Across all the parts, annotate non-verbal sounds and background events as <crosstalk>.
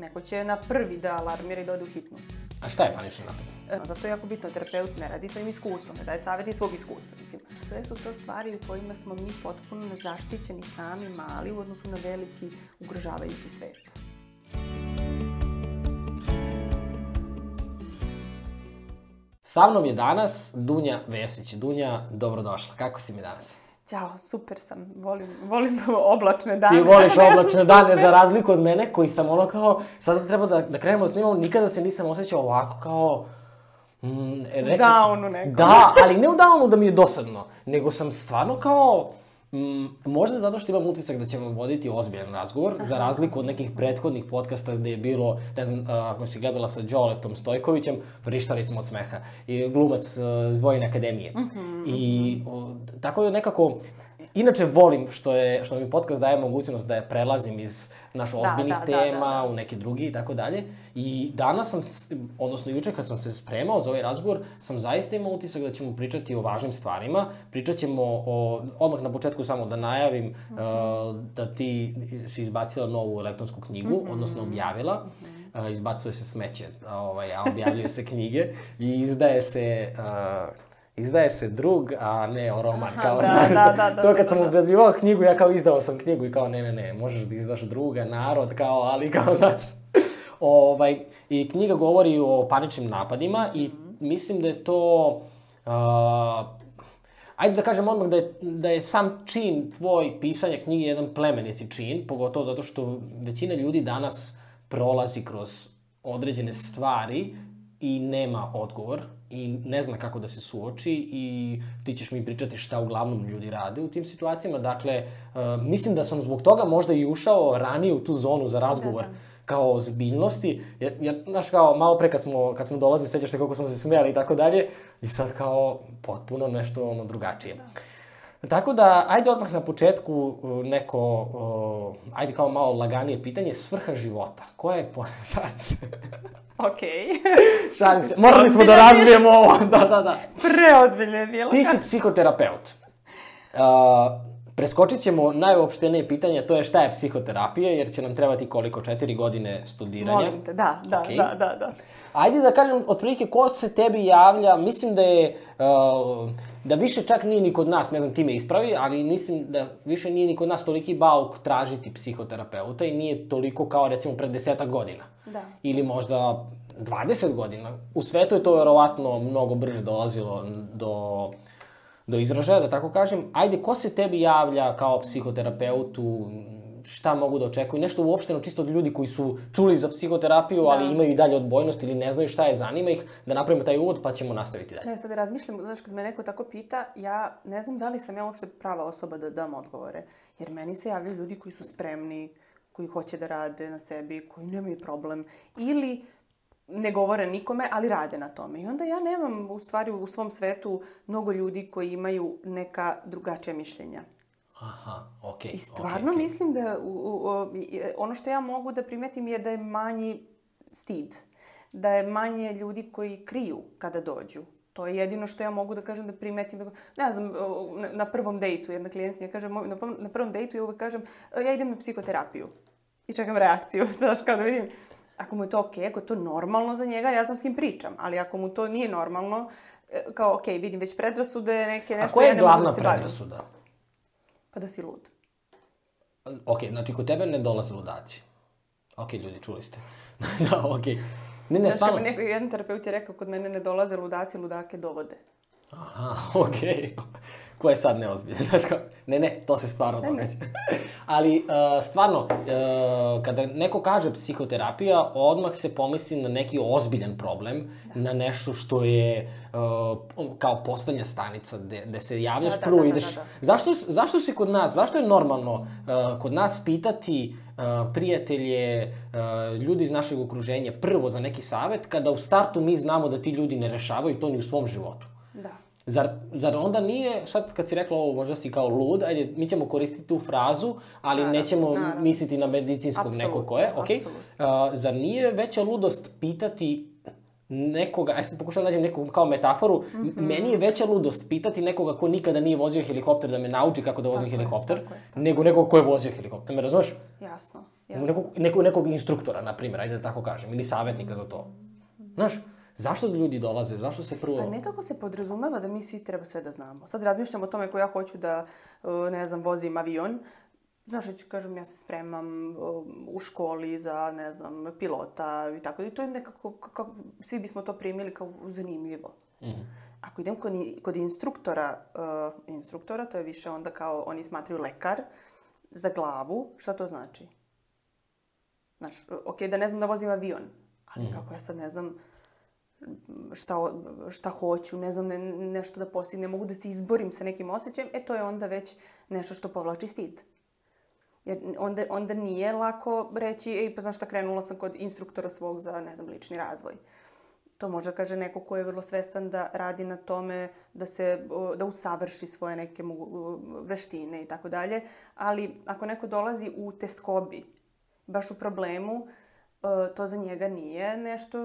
neko će na prvi da alarmira i da ode u hitnu. A šta je panični napad? E, Zato je jako bitno, terapeut ne radi svojim iskustvom, ne daje savjet iz svog iskustva. Mislim, sve su to stvari u kojima smo mi potpuno nezaštićeni sami, mali u odnosu na veliki ugrožavajući svet. Sa mnom je danas Dunja Vesić. Dunja, dobrodošla. Kako si mi danas? Ćao, super sam. Volim, volim <laughs> oblačne dane. Ti voliš <laughs> oblačne dane za razliku od mene koji sam ono kao, sada treba da, da krenemo da snimamo, nikada se nisam osjećao ovako kao... Mm, re, downu nekom. Da, ali ne u downu da mi je dosadno, nego sam stvarno kao... Mm, možda zato što imam utisak da ćemo voditi ozbiljan razgovor, za razliku od nekih prethodnih podcasta gde je bilo, ne znam, ako si gledala sa Đoletom Stojkovićem, vrištali smo od smeha. I glumac a, iz Vojne akademije. I o, tako da nekako, inače volim što, je, što mi podcast daje mogućnost da je prelazim iz naš ozbiljnih da, da, da, tema da. u neke drugi i tako dalje. I danas sam, odnosno juče kad sam se spremao za ovaj razgovor, sam zaista imao utisak da ćemo pričati o važnim stvarima. Pričat ćemo o, odmah na početku samo da najavim uh, da ti si izbacila novu elektronsku knjigu, odnosno objavila. Uh, izbacuje se smeće, ovaj, a objavljuje se <laughs> knjige i izdaje se... Uh, Izdaje se drug, a ne roman. Aha, kao, da, da, da, da, <laughs> to da, kad sam da. objavljivao knjigu, ja kao izdao sam knjigu i kao ne, ne, ne, možeš da izdaš druga, narod, kao, ali kao, <laughs> znaš, ovaj, i knjiga govori o paničnim napadima i mislim da je to, uh, ajde da kažem odmah da je, da je sam čin tvoj pisanja knjige jedan plemeniti čin, pogotovo zato što većina ljudi danas prolazi kroz određene stvari i nema odgovor i ne zna kako da se suoči i ti ćeš mi pričati šta uglavnom ljudi rade u tim situacijama. Dakle, uh, mislim da sam zbog toga možda i ušao ranije u tu zonu za razgovor. kao ozbiljnosti, jer, jer, znaš, kao, malo pre kad smo, kad smo dolazili, sećaš se koliko smo se smijali i tako dalje, i sad kao potpuno nešto ono drugačije. Tako da, ajde odmah na početku uh, neko, uh, ajde kao malo laganije pitanje, svrha života. Koja je po... <laughs> Šalim. Okej. <laughs> Šalim se. Morali smo da razbijemo ovo. <laughs> Da, da, da. Preozbiljno je bilo. Ti si psihoterapeut. Uh, preskočit ćemo najuopštenije pitanje, to je šta je psihoterapija, jer će nam trebati koliko, četiri godine studiranja. Molim te, da, da, Okej. da, da, da. Ajde da kažem, otprilike, ko se tebi javlja, mislim da je, uh, da više čak nije ni kod nas, ne znam, ti me ispravi, ali mislim da više nije ni kod nas toliki bauk tražiti psihoterapeuta i nije toliko kao, recimo, pred desetak godina. Da. Ili možda 20 godina. U svetu je to verovatno mnogo brže dolazilo do, do izražaja, da tako kažem. Ajde, ko se tebi javlja kao psihoterapeutu, šta mogu da očekuju, nešto uopšteno čisto od ljudi koji su čuli za psihoterapiju, ali imaju i dalje odbojnost ili ne znaju šta je, zanima ih, da napravimo taj uvod pa ćemo nastaviti dalje. Ne, sad razmišljam, znaš, kad me neko tako pita, ja ne znam da li sam ja uopšte prava osoba da dam odgovore. Jer meni se javljaju ljudi koji su spremni, koji hoće da rade na sebi, koji nemaju problem. Ili ne govore nikome, ali rade na tome. I onda ja nemam, u stvari, u svom svetu mnogo ljudi koji imaju neka drugačija mišljenja. Aha, okej. I stvarno okej. mislim da u, u, u, i- ono što ja mogu da primetim je da je manji stid. Da je manje ljudi koji kriju kada dođu. To je jedino što ja mogu da kažem da primetim. Ne znam, na, prvom dejtu jedna klijentinja kaže, na, prvom- dejtu ja uvek kažem, "E, ja idem na psihoterapiju. I čekam reakciju, <laughs> znaš, kao da vidim. Ako mu je to okej, ako je to normalno za njega, ja znam s kim pričam. Ali ako mu to nije normalno, e, kao, okej, vidim već predrasude, neke A nešto, koja ja je ne mogu glavna da se bavim. Pa da si lud. Ok, znači kod tebe ne dolaze ludaci. Ok, ljudi, čuli ste. <laughs> da, ok. Ne, ne, Znaš stvarno. kako neko, jedan terapeut je rekao, kod mene ne dolaze ludaci, ludake dovode. Aha, <laughs> okej. Ko je sad neozbiljan, <laughs> znaš kao, ne, ne, to se stvarno događa. <laughs> Ali, uh, stvarno, uh, kada neko kaže psihoterapija, odmah se pomisli na neki ozbiljan problem, na nešto što je uh, kao poslednja stanica, gde, gde se javljaš Da, da, prvo da, da, ideš... da, da. Zašto, zašto se kod nas, zašto je normalno uh, kod nas pitati uh, prijatelje, uh, ljudi iz našeg okruženja prvo za neki savet, kada u startu mi znamo da ti ljudi ne rešavaju to ni u svom životu? Da. Zar, zar onda nije, sad kad si rekla ovo, možda si kao lud, ajde, mi ćemo koristiti tu frazu, ali Naravno, nećemo naravno. misliti na medicinskog Apsolutno, nekog ko je, apsolutno. Uh, zar nije veća ludost pitati nekoga, aj sad pokušam da nađem neku kao metaforu, mm -hmm. meni je veća ludost pitati nekoga ko nikada nije vozio helikopter da me nauči kako da vozim tako helikopter, je, tako je, tako nego nekog ko je vozio helikopter. Me razumeš? Jasno. jasno. Nekog, nekog, nekog instruktora, na primjer, ajde da tako kažem, ili savjetnika za to. Znaš, zašto ljudi dolaze, zašto se prvo... Pa nekako se podrazumeva da mi svi treba sve da znamo. Sad razmišljam o tome ko ja hoću da, ne znam, vozim avion, Znaš, ja ću kažem, ja se spremam u školi za, ne znam, pilota i tako. I to je nekako, kako, svi bismo to primili kao zanimljivo. Mm -hmm. Ako idem kod, kod instruktora, uh, instruktora, to je više onda kao, oni smatraju lekar, za glavu, šta to znači? Znaš, ok, da ne znam da vozim avion, ali mm kako ja sad ne znam šta, šta hoću, ne znam ne, nešto da postignem, ne mogu da se izborim sa nekim osjećajem, e to je onda već nešto što povlači stid. Jer onda, onda nije lako reći, ej, pa znaš šta, krenula sam kod instruktora svog za, ne znam, lični razvoj. To može kaže neko ko je vrlo svestan da radi na tome da se da usavrši svoje neke veštine i tako dalje, ali ako neko dolazi u teskobi, baš u problemu, to za njega nije nešto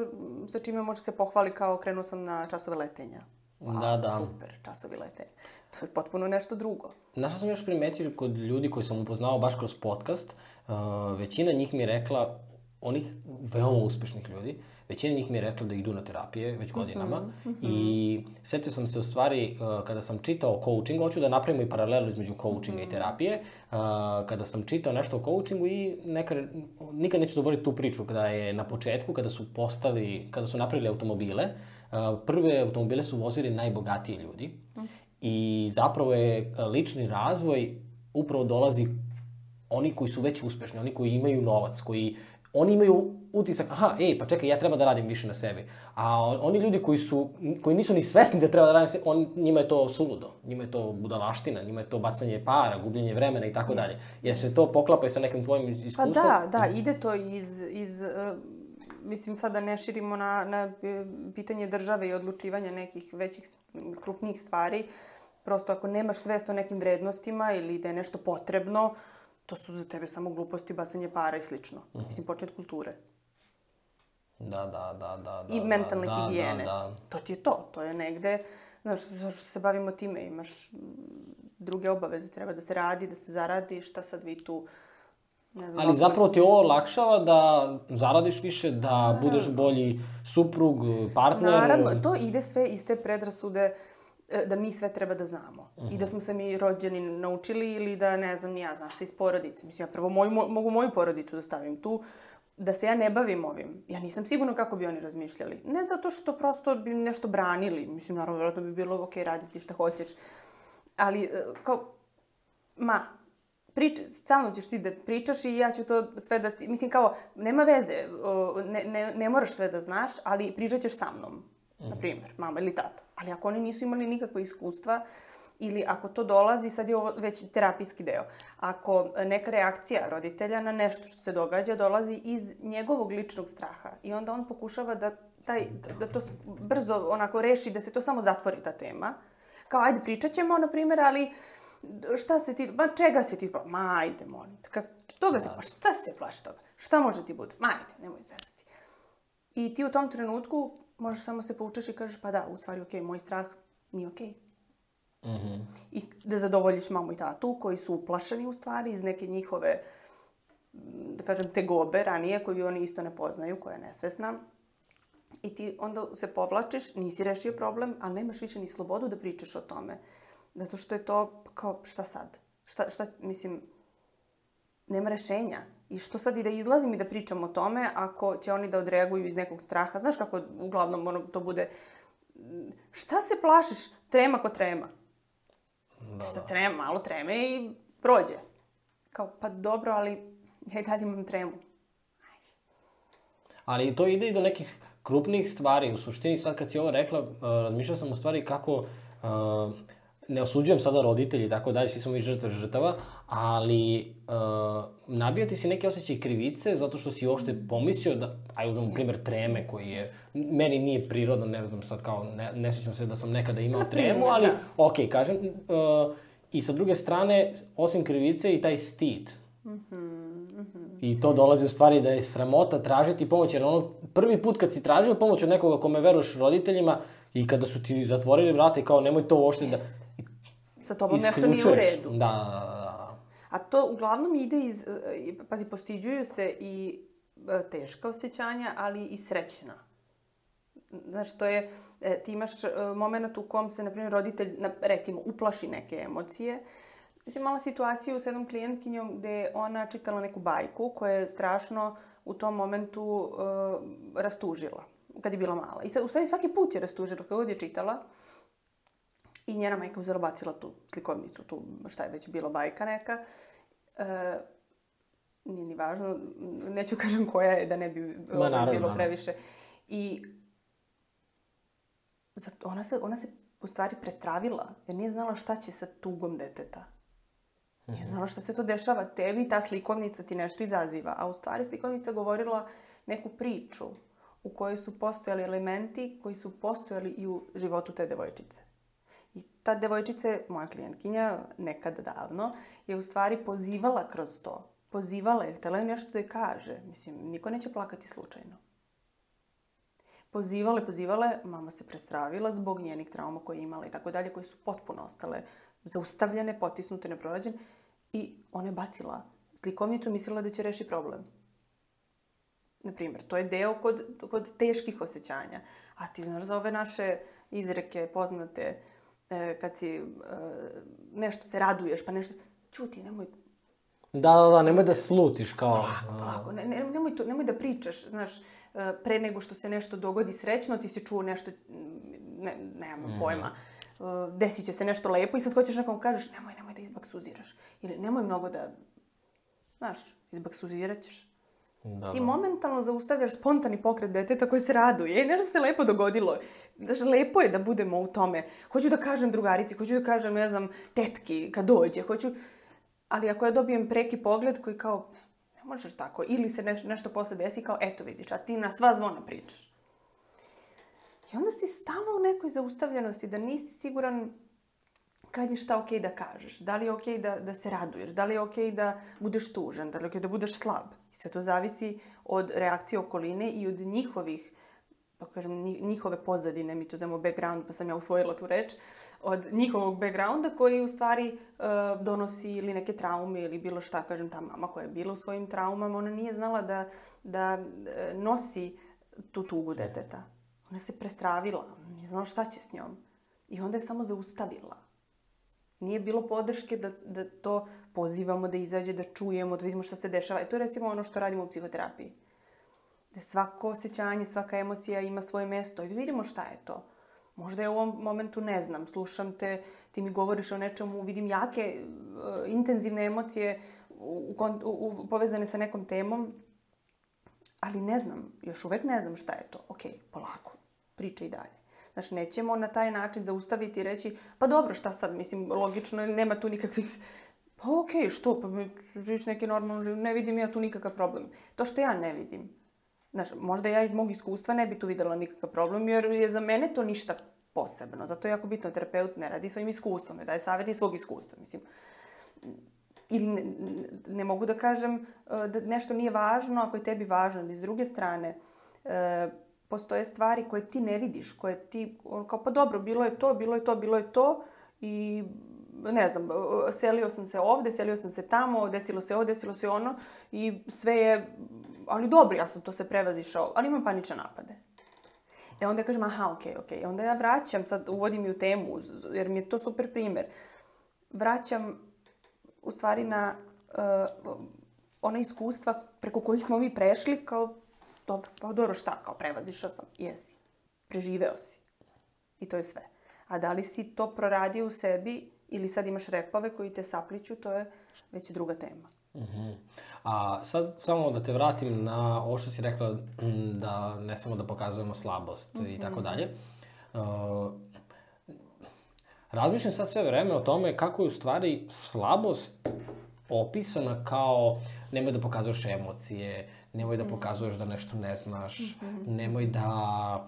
sa čime može se pohvali kao krenuo sam na časove letenja. Wow, da, da. Super, časovi letenja. To je potpuno nešto drugo. Znaš što sam još primetio kod ljudi koji sam upoznao baš kroz podcast, uh, većina njih mi je rekla, onih veoma uspešnih ljudi, većina njih mi je rekla da idu na terapije već godinama mm -hmm. i setio sam se u stvari uh, kada sam čitao coaching, hoću da napravimo i paralelu između coachinga mm -hmm. i terapije, uh, kada sam čitao nešto o coachingu i neka, nikad neću zaboraviti tu priču kada je na početku, kada su postali, kada su napravili automobile, uh, prve automobile su vozili najbogatiji ljudi mm -hmm. I zapravo je lični razvoj upravo dolazi oni koji su već uspešni, oni koji imaju novac, koji oni imaju utisak, aha, ej, pa čekaj, ja treba da radim više na sebi. A oni ljudi koji su, koji nisu ni svesni da treba da radim on, njima je to suludo, njima je to budalaština, njima je to bacanje para, gubljenje vremena i tako dalje. Jer se to poklapa i sa nekim tvojim iskustvom? Pa da, da, ide to iz, iz uh, mislim sad da ne širimo na, na e, pitanje države i odlučivanja nekih većih, krupnijih stvari, Prosto ako nemaš svest o nekim vrednostima ili da je nešto potrebno, to su za tebe samo gluposti, basanje para i slično. Mm -hmm. Mislim, počet kulture. Da, da, da, da. I da, mentalne da, higijene. Da, da. To ti je to. To je negde, znaš, zašto se bavimo time? Imaš druge obaveze, treba da se radi, da se zaradi, šta sad vi tu... Ne znam, Ali zapravo ti ovo olakšava da zaradiš više, da Naravno. budeš bolji suprug, partner. Naravno, to ide sve iz te predrasude E, da mi sve treba da znamo. Uh -huh. I da mhm. smo se mi rođeni naučili ili da, ne znam, ja, znaš se iz porodice. Mislim, ja prvo moju, mo, mogu moju porodicu da stavim tu, da se ja ne bavim ovim. Ja nisam sigurna kako bi oni razmišljali. Ne zato što prosto bi nešto branili. Mislim, naravno, vjerojatno bi bilo ok raditi šta hoćeš. Ali, e, kao, ma, prič, stalno ćeš ti da pričaš i ja ću to sve da ti... Mislim, kao, nema veze, ne, ne, ne moraš sve da znaš, ali pričat ćeš sa mnom mm. na primjer, mama ili tata. Ali ako oni nisu imali nikakve iskustva, ili ako to dolazi, sad je ovo već terapijski deo, ako neka reakcija roditelja na nešto što se događa dolazi iz njegovog ličnog straha i onda on pokušava da, taj, da to brzo onako reši, da se to samo zatvori ta tema, kao ajde pričat ćemo, na primjer, ali šta se ti, ma čega se ti, ma ajde, molim te, kak, toga se, pa šta se plaši toga, šta može ti bude, ma ajde, nemoj zezati. I ti u tom trenutku možeš samo se poučeš i kažeš pa da, u stvari, okej, okay, moj strah nije okej. Okay. Mm -hmm. I da zadovoljiš mamu i tatu koji su uplašeni u stvari iz neke njihove, da kažem, tegobe ranije koju oni isto ne poznaju, koja je nesvesna. I ti onda se povlačiš, nisi rešio problem, ali nemaš više ni slobodu da pričaš o tome. Zato što je to kao, šta sad? Šta, šta, mislim, nema rešenja. I što sad i da izlazim i da pričam o tome, ako će oni da odreaguju iz nekog straha. Znaš kako uglavnom ono, to bude... Šta se plašiš? Trema ko trema. Da, da. Sa trema, malo treme i prođe. Kao, pa dobro, ali ja i dalje imam tremu. Ali to ide i do nekih krupnih stvari. U suštini, sad kad si ovo rekla, uh, razmišljao sam u stvari kako uh, ne osuđujem sada roditelji i tako dalje, svi smo mi žrtve žrtava, ali uh, nabijati si neke osjećaje krivice zato što si uopšte pomislio da, aj uzmem primjer treme koji je, meni nije prirodno, ne znam sad kao, ne, ne sjećam se da sam nekada imao tremu, ali da. ok, kažem, uh, i sa druge strane, osim krivice i taj stid. -hmm, mm. I to dolazi u stvari da je sramota tražiti pomoć, jer ono prvi put kad si tražio pomoć od nekoga kome veruješ roditeljima i kada su ti zatvorili vrata i kao nemoj to uopšte da... Sa tobom nešto nije u redu. Da, da, da. A to uglavnom ide iz, e, pazi, postiđuju se i e, teška osjećanja, ali i srećna. Znaš, to je, e, ti imaš moment u kom se, na primjer, roditelj, recimo, uplaši neke emocije, Mislim, imala situaciju s jednom klijentkinjom gde je ona čitala neku bajku koja je strašno u tom momentu uh, rastužila, kad je bila mala. I sad, u stvari svaki put je rastužila, kada god je čitala. I njena majka uzela bacila tu slikovnicu, tu šta je već bila bajka neka. Uh, nije ni važno, neću <laughs> kažem koja je, da ne bi Ma, ovaj, naravno, bilo previše. I ona se, ona se u stvari prestravila, jer nije znala šta će sa tugom deteta. Nije mhm. znala šta se to dešava. Tebi ta slikovnica ti nešto izaziva. A u stvari slikovnica govorila neku priču u kojoj su postojali elementi koji su postojali i u životu te devojčice. Ta devojčica, moja klijentkinja, nekada davno, je u stvari pozivala kroz to. Pozivala je, htela je nešto da je kaže. Mislim, niko neće plakati slučajno. Pozivale, pozivale, mama se prestravila zbog njenih trauma koje je imala i tako dalje, koje su potpuno ostale zaustavljene, potisnute, neprorađene. I ona je bacila slikovnicu, mislila da će reši problem. Naprimjer, to je deo kod, kod teških osjećanja. A ti znaš za ove naše izreke poznate, e, kad si e, nešto se raduješ, pa nešto... Čuti, nemoj... Da, da, da, nemoj da slutiš kao... Polako, polako, ne, ne, nemoj, to, nemoj da pričaš, znaš, e, pre nego što se nešto dogodi srećno, ti si čuo nešto, ne, nemam mm. pojma, uh, desit će se nešto lepo i sad hoćeš nekom kažeš nemoj, nemoj da izbaksuziraš. Ili nemoj mnogo da, znaš, izbaksuzirat ćeš. Da, Ti da. momentalno zaustavljaš spontani pokret deteta koji se raduje. E, nešto se lepo dogodilo. Znaš, lepo je da budemo u tome. Hoću da kažem drugarici, hoću da kažem, ne znam, tetki kad dođe. Hoću... Ali ako ja dobijem preki pogled koji kao, ne možeš tako. Ili se nešto, nešto posle desi kao, eto vidiš, a ti na sva zvona pričaš. I onda si stalno u nekoj zaustavljenosti, da nisi siguran kad je šta okej okay da kažeš, da li je okej okay da, da se raduješ, da li je okej okay da budeš tužan, da li je okej okay da budeš slab. I sve to zavisi od reakcije okoline i od njihovih pa kažem, njihove pozadine, mi to zovemo background, pa sam ja usvojila tu reč, od njihovog backgrounda koji u stvari uh, donosi ili neke traume ili bilo šta, kažem, ta mama koja je bila u svojim traumama, ona nije znala da, da uh, nosi tu tugu deteta. Ona se prestravila, nije znala šta će s njom. I onda je samo zaustavila. Nije bilo podrške da, da to pozivamo, da izađe, da čujemo, da vidimo šta se dešava. E to je recimo ono što radimo u psihoterapiji. Da svako osjećanje, svaka emocija ima svoje mesto i da vidimo šta je to. Možda je u ovom momentu ne znam, slušam te, ti mi govoriš o nečemu, vidim jake, uh, intenzivne emocije u, u, u, povezane sa nekom temom, ali ne znam, još uvek ne znam šta je to. Ok, polako, priča i dalje. Znači, nećemo na taj način zaustaviti i reći, pa dobro, šta sad, mislim, logično, nema tu nikakvih Pa okej, okay, što? Pa živiš neki normalno život, ne vidim ja tu nikakav problem. To što ja ne vidim. Znaš, možda ja iz mog iskustva ne bi tu videla nikakav problem, jer je za mene to ništa posebno. Zato je jako bitno, terapeut ne radi svojim iskustvom, ne daje savjet iz svog iskustva. Mislim, ili ne, ne mogu da kažem uh, da nešto nije važno ako je tebi važno, ali s druge strane, uh, postoje stvari koje ti ne vidiš, koje ti, kao pa dobro, bilo je to, bilo je to, bilo je to i ne znam, selio sam se ovde, selio sam se tamo, desilo se ovo, desilo se ono i sve je, ali dobro, ja sam to sve prevazišao, ali imam panične napade. E onda ja kažem, aha, okej, okay, okej. Okay. Onda ja vraćam, sad uvodim i u temu, jer mi je to super primer. Vraćam u stvari na uh, ona iskustva preko kojih smo mi prešli kao dobro, pa dobro šta, kao prevazišao sam, jesi, preživeo si. I to je sve. A da li si to proradio u sebi ili sad imaš repove koji te sapliću, to je već druga tema. Uh mhm. -huh. A sad samo da te vratim na ovo što si rekla da ne samo da pokazujemo slabost uh -huh. i tako mhm. dalje. Uh, razmišljam sad sve vreme o tome kako je u stvari slabost opisana kao nemoj da pokazuješ emocije, nemoj da mhm. pokazuješ da nešto ne znaš, mm nemoj da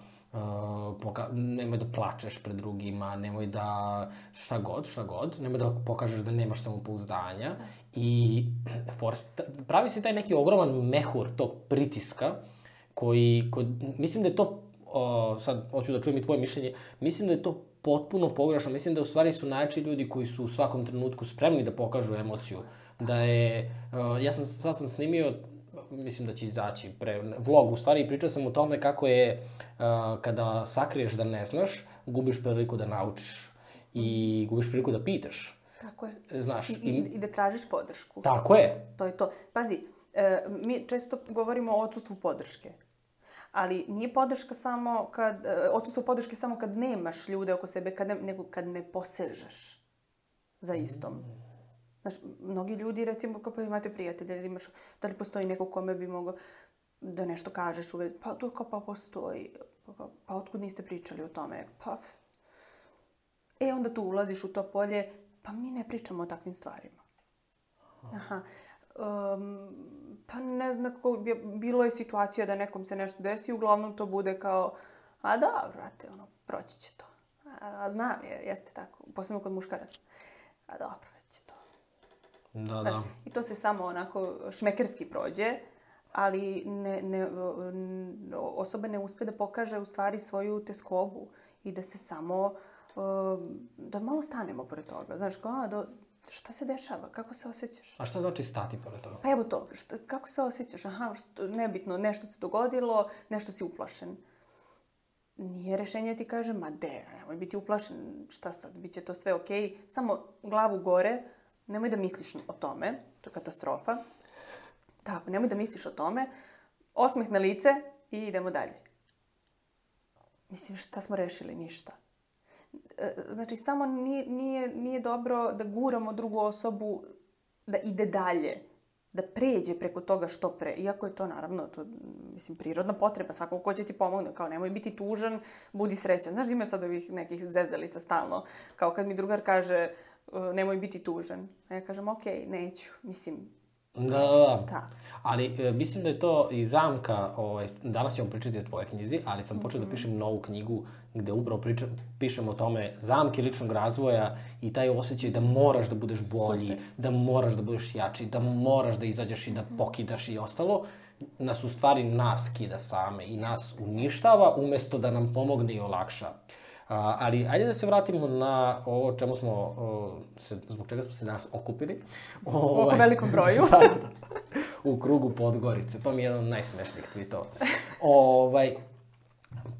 poka nemoj da plačeš pred drugima, nemoj da šta god, šta god, nemoj da pokažeš da nemaš samopouzdanja i force, pravi se taj neki ogroman mehur tog pritiska koji, koji mislim da je to, o, sad hoću da čujem i tvoje mišljenje, mislim da je to potpuno pogrešno, mislim da u stvari su najjači ljudi koji su u svakom trenutku spremni da pokažu emociju, da je, o, ja sam, sad sam snimio mislim da će izaći pre vlog, u stvari pričao sam o tome kako je uh, kada sakriješ da ne znaš, gubiš priliku da naučiš i gubiš priliku da pitaš. Tako je. Znaš, I, i, i da tražiš podršku. Tako je. To je to. Pazi, e, mi često govorimo o odsustvu podrške. Ali nije podrška samo kad, e, odsustvo podrške samo kad nemaš ljude oko sebe, kad ne, nego kad ne posežeš za istom. Mm. Znaš, mnogi ljudi, recimo, kao pa imate prijatelje, da imaš, da li postoji neko kome bi mogao da nešto kažeš uvek, pa to kao pa postoji, pa, pa otkud niste pričali o tome, pa... E, onda tu ulaziš u to polje, pa mi ne pričamo o takvim stvarima. Aha. Um, pa ne znam, kako, bilo je situacija da nekom se nešto desi, uglavnom to bude kao, a da, vrate, ono, proći će to. A, a znam, je, jeste tako, posebno kod muškaraca. A dobro, će to. Da, da. I to se samo onako šmekerski prođe, ali ne, ne, osoba ne uspe da pokaže u stvari svoju teskobu i da se samo, da malo stanemo pored toga. Znaš, kao, a, do, šta se dešava, kako se osjećaš? A šta znači stati pored toga? Pa evo to, šta, kako se osjećaš? Aha, što, nebitno, nešto se dogodilo, nešto si uplašen. Nije rešenje da ti kaže, ma de, nemoj biti uplašen, šta sad, bit će to sve okej, okay. samo glavu gore, nemoj da misliš o tome, to je katastrofa. Tako, nemoj da misliš o tome, osmeh na lice i idemo dalje. Mislim, šta smo rešili? Ništa. E, znači, samo nije, nije, nije dobro da guramo drugu osobu da ide dalje, da pređe preko toga što pre. Iako je to, naravno, to, mislim, prirodna potreba. Svako ko će ti pomogne, kao nemoj biti tužan, budi srećan. Znaš, ima sad ovih nekih zezalica stalno. Kao kad mi drugar kaže, uh, nemoj biti tužan. A ja kažem, ok, neću. Mislim, Da, da, da. Ali e, mislim da je to i zamka, ovaj, danas ćemo pričati o tvojoj knjizi, ali sam počeo mm -hmm. da mhm. pišem novu knjigu gde upravo pričam, pišem o tome zamke ličnog razvoja i taj osjećaj da moraš da budeš bolji, Super. da moraš da budeš jači, da moraš da izađeš i da mhm. pokidaš i ostalo, nas u stvari nas kida same i nas uništava umesto da nam pomogne i olakša. Uh, A, ali ajde da se vratimo na ovo čemu smo, o, se, zbog čega smo se danas okupili. <laughs> O, Oko ovaj, velikom broju. <laughs> da, da, u krugu Podgorice. To mi je jedan od najsmešnijih tweetova. ovaj,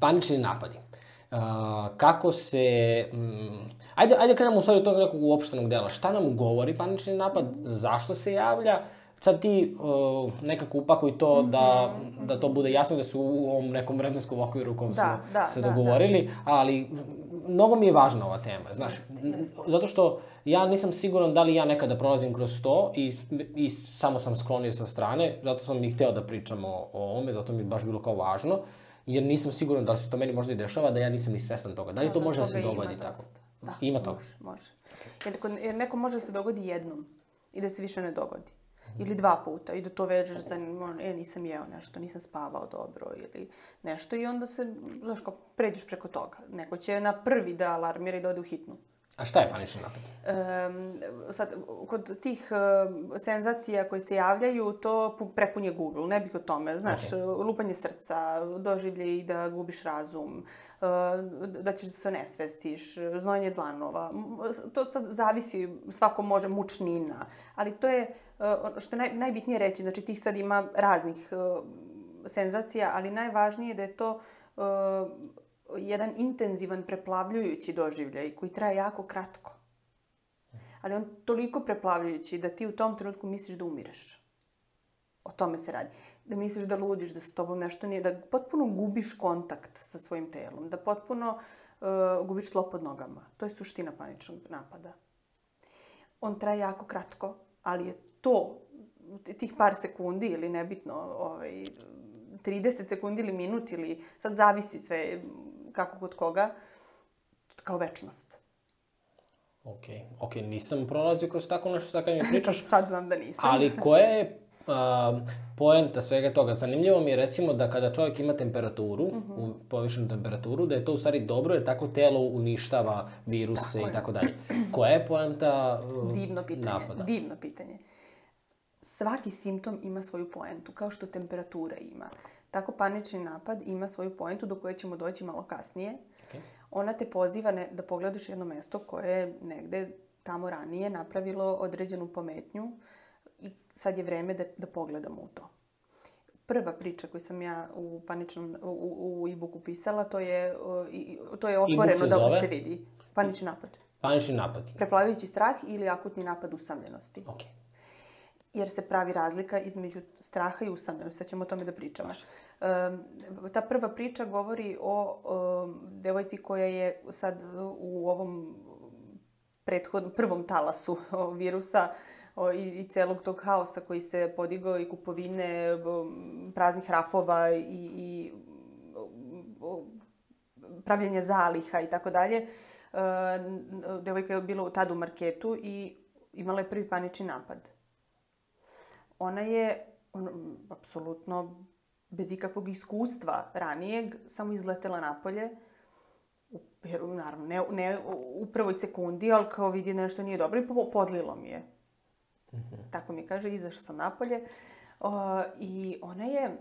panični napadi. Uh, kako se... Mm, ajde, ajde krenemo u stvari od tog nekog uopštenog dela. Šta nam govori panični napad? Zašto se javlja? Sad ti uh, nekako upakuj to mm -hmm. da, da to bude jasno da su u ovom nekom vremenskom okviru u kom da, smo da, se da, dogovorili, da, da. ali mnogo mi je važna ova tema, znaš, zato što ja nisam siguran da li ja nekada prolazim kroz to i, i samo sam sklonio sa strane, zato sam i hteo da pričamo o, o ovome, zato mi je baš bilo kao važno, jer nisam siguran da li se to meni možda i dešava, da ja nisam ni svestan toga. Da li to da, može da se dogodi tako? Da, ima toga. Može, može. Jer, jer neko može da se dogodi jednom i da se više ne dogodi ili dva puta i da to vežeš za, e, nisam jeo nešto, nisam spavao dobro ili nešto i onda se, znaš, kao, pređeš preko toga. Neko će na prvi da alarmira i da ode u hitnu. A šta je panični napad? Um, sad, kod tih uh, senzacija koje se javljaju, to prepunje Google, ne bih o tome. Znaš, okay. lupanje srca, doživlje i da gubiš razum, uh, da ćeš da se nesvestiš, znojenje dlanova. To sad zavisi, svako može, mučnina. Ali to je, što je naj, najbitnije reći, znači tih sad ima raznih uh, senzacija, ali najvažnije je da je to uh, jedan intenzivan preplavljujući doživljaj koji traje jako kratko. Ali on toliko preplavljujući da ti u tom trenutku misliš da umireš. O tome se radi. Da misliš da ludiš, da s tobom nešto nije, da potpuno gubiš kontakt sa svojim telom, da potpuno uh, gubiš tlo pod nogama. To je suština paničnog napada. On traje jako kratko, ali je to, tih par sekundi ili nebitno, ovaj, 30 sekundi ili minut ili sad zavisi sve kako kod koga, kao večnost. Ok, ok, nisam prolazio kroz tako nešto sad kad mi pričaš. <laughs> sad znam da nisam. ali koja je uh, poenta svega toga. Zanimljivo mi je recimo da kada čovjek ima temperaturu, Mhm. -huh. u povišenu temperaturu, da je to u stvari dobro jer tako telo uništava viruse Tako i tako dalje. Koja je poenta uh, Divno pitanje. napada? Divno pitanje. Svaki simptom ima svoju poentu, kao što temperatura ima. Tako panični napad ima svoju poentu do koje ćemo doći malo kasnije. Okay. Ona te poziva ne, da pogledaš jedno mesto koje je negde tamo ranije napravilo određenu pometnju i sad je vreme da, da pogledamo u to. Prva priča koju sam ja u paničnom u, u, e-booku pisala, to je, to je otvoreno se da zove? se vidi. Panični napad. Panični napad. Preplavljujući strah ili akutni napad usamljenosti. Ok. Jer se pravi razlika između straha i usamljenosti. Sad ćemo o tome da pričamo. Um, ta prva priča govori o um, devojci koja je sad u ovom prethodnom, prvom talasu virusa o, i, i celog tog haosa koji se podigao i kupovine praznih rafova i, i o, pravljenje zaliha i tako dalje. Devojka je bila tad u marketu i imala je prvi panični napad ona je on, apsolutno bez ikakvog iskustva ranijeg samo izletela napolje. U, naravno, ne, ne u prvoj sekundi, ali kao vidi nešto nije dobro i po, pozlilo mi je. Mm -hmm. Tako mi kaže, izašla sam napolje. Uh, I ona je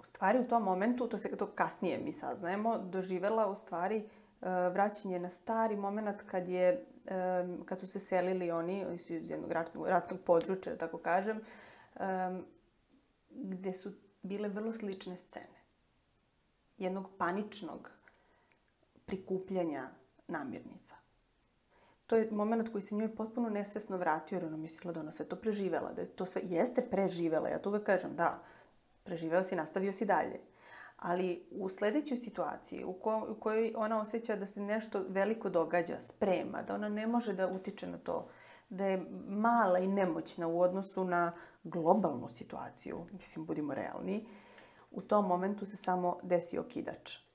u stvari u tom momentu, to se to kasnije mi saznajemo, doživela u stvari uh, vraćanje na stari moment kad je um, kad su se selili oni, oni su iz jednog ratnog, ratnog područja, da tako kažem, um, gde su bile vrlo slične scene. Jednog paničnog prikupljanja namirnica. To je moment koji se njoj potpuno nesvesno vratio, jer ona mislila da ona sve to preživela, da je to sve, jeste preživela, ja to uvek kažem, da, preživeo si, nastavio si dalje. Ali u sledećoj situaciji u, ko, u kojoj ona osjeća da se nešto veliko događa, sprema, da ona ne može da utiče na to, da je mala i nemoćna u odnosu na globalnu situaciju, mislim, budimo realni, u tom momentu se samo desi okidač.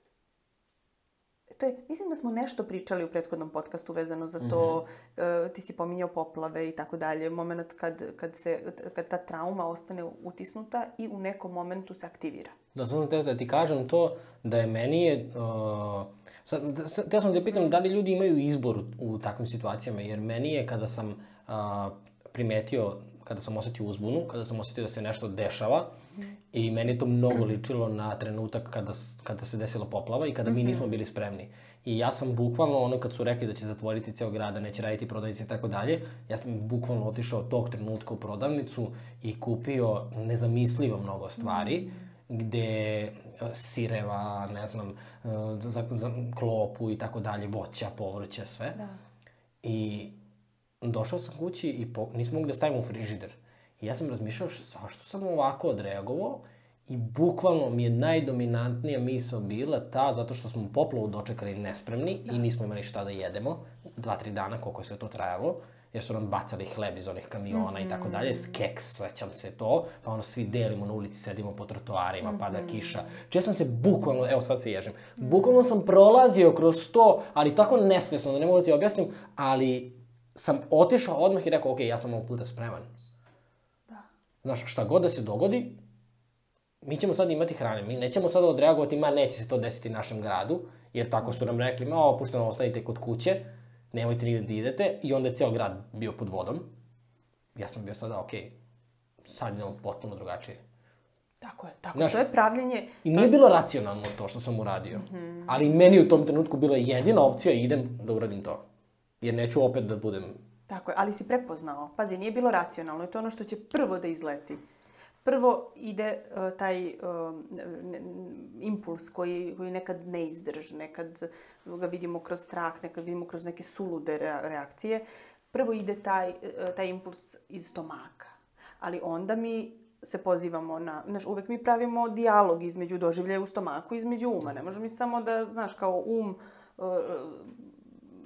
To je, mislim da smo nešto pričali u prethodnom podcastu vezano za to, mm -hmm. uh, ti si pominjao poplave i tako dalje, moment kad, kad, se, kad ta trauma ostane utisnuta i u nekom momentu se aktivira. Da sam te da ti kažem to, da je meni je... Uh, sad, sad, teo sam da pitam da li ljudi imaju izbor u, takvim situacijama, jer meni je kada sam uh, primetio, kada sam osetio uzbunu, kada sam osetio da se nešto dešava. I meni je to mnogo ličilo na trenutak kada, kada se desila poplava i kada mi nismo bili spremni. I ja sam bukvalno, ono kad su rekli da će zatvoriti ceo grad, da neće raditi prodavnice i tako dalje, ja sam bukvalno otišao tog trenutka u prodavnicu i kupio nezamislivo mnogo stvari. -hmm gde sireva, ne znam, za, za klopu i tako dalje, voća, povrća, sve. Da. I došao sam kući i po, nismo mogli da stavimo u frižider. I ja sam razmišljao zašto sam ovako odreagovao i bukvalno mi je najdominantnija misao bila ta zato što smo poplavu dočekali nespremni da. i nismo imali šta da jedemo. Dva, tri dana koliko je sve to trajalo jer su nam bacali hleb iz onih kamiona mm -hmm. i tako dalje, keks, svećam se to, pa ono svi delimo na ulici, sedimo po trotoarima, mm -hmm. pada kiša. Če sam se bukvalno, evo sad se ježim, bukvalno sam prolazio kroz to, ali tako nesvesno, da ne mogu da ti objasnim, ali sam otišao odmah i rekao, ok, ja sam ovog puta spreman. Znaš, šta god da se dogodi, mi ćemo sad imati hrane, mi nećemo sad odreagovati, ma neće se to desiti našem gradu, jer tako su nam rekli, ma opušteno ostavite kod kuće, nemojte nigde da idete, i onda je ceo grad bio pod vodom. Ja sam bio sada, okej, sad idemo potpuno drugačije. Tako je, tako Znaš, to je pravljenje... I nije bilo racionalno to što sam uradio. Mm -hmm. Ali meni u tom trenutku bila jedina opcija i idem da uradim to. Jer neću opet da budem... Tako je, ali si prepoznao. Pazi, nije bilo racionalno. To je ono što će prvo da izleti. Prvo ide uh, taj uh, impuls koji, koji nekad ne izdrži, nekad ga vidimo kroz strah, nekad vidimo kroz neke sulude reakcije. Prvo ide taj, uh, taj impuls iz stomaka. Ali onda mi se pozivamo na, znaš, uvek mi pravimo dijalog između doživljaja u stomaku između uma. Ne možemo mi samo da, znaš, kao um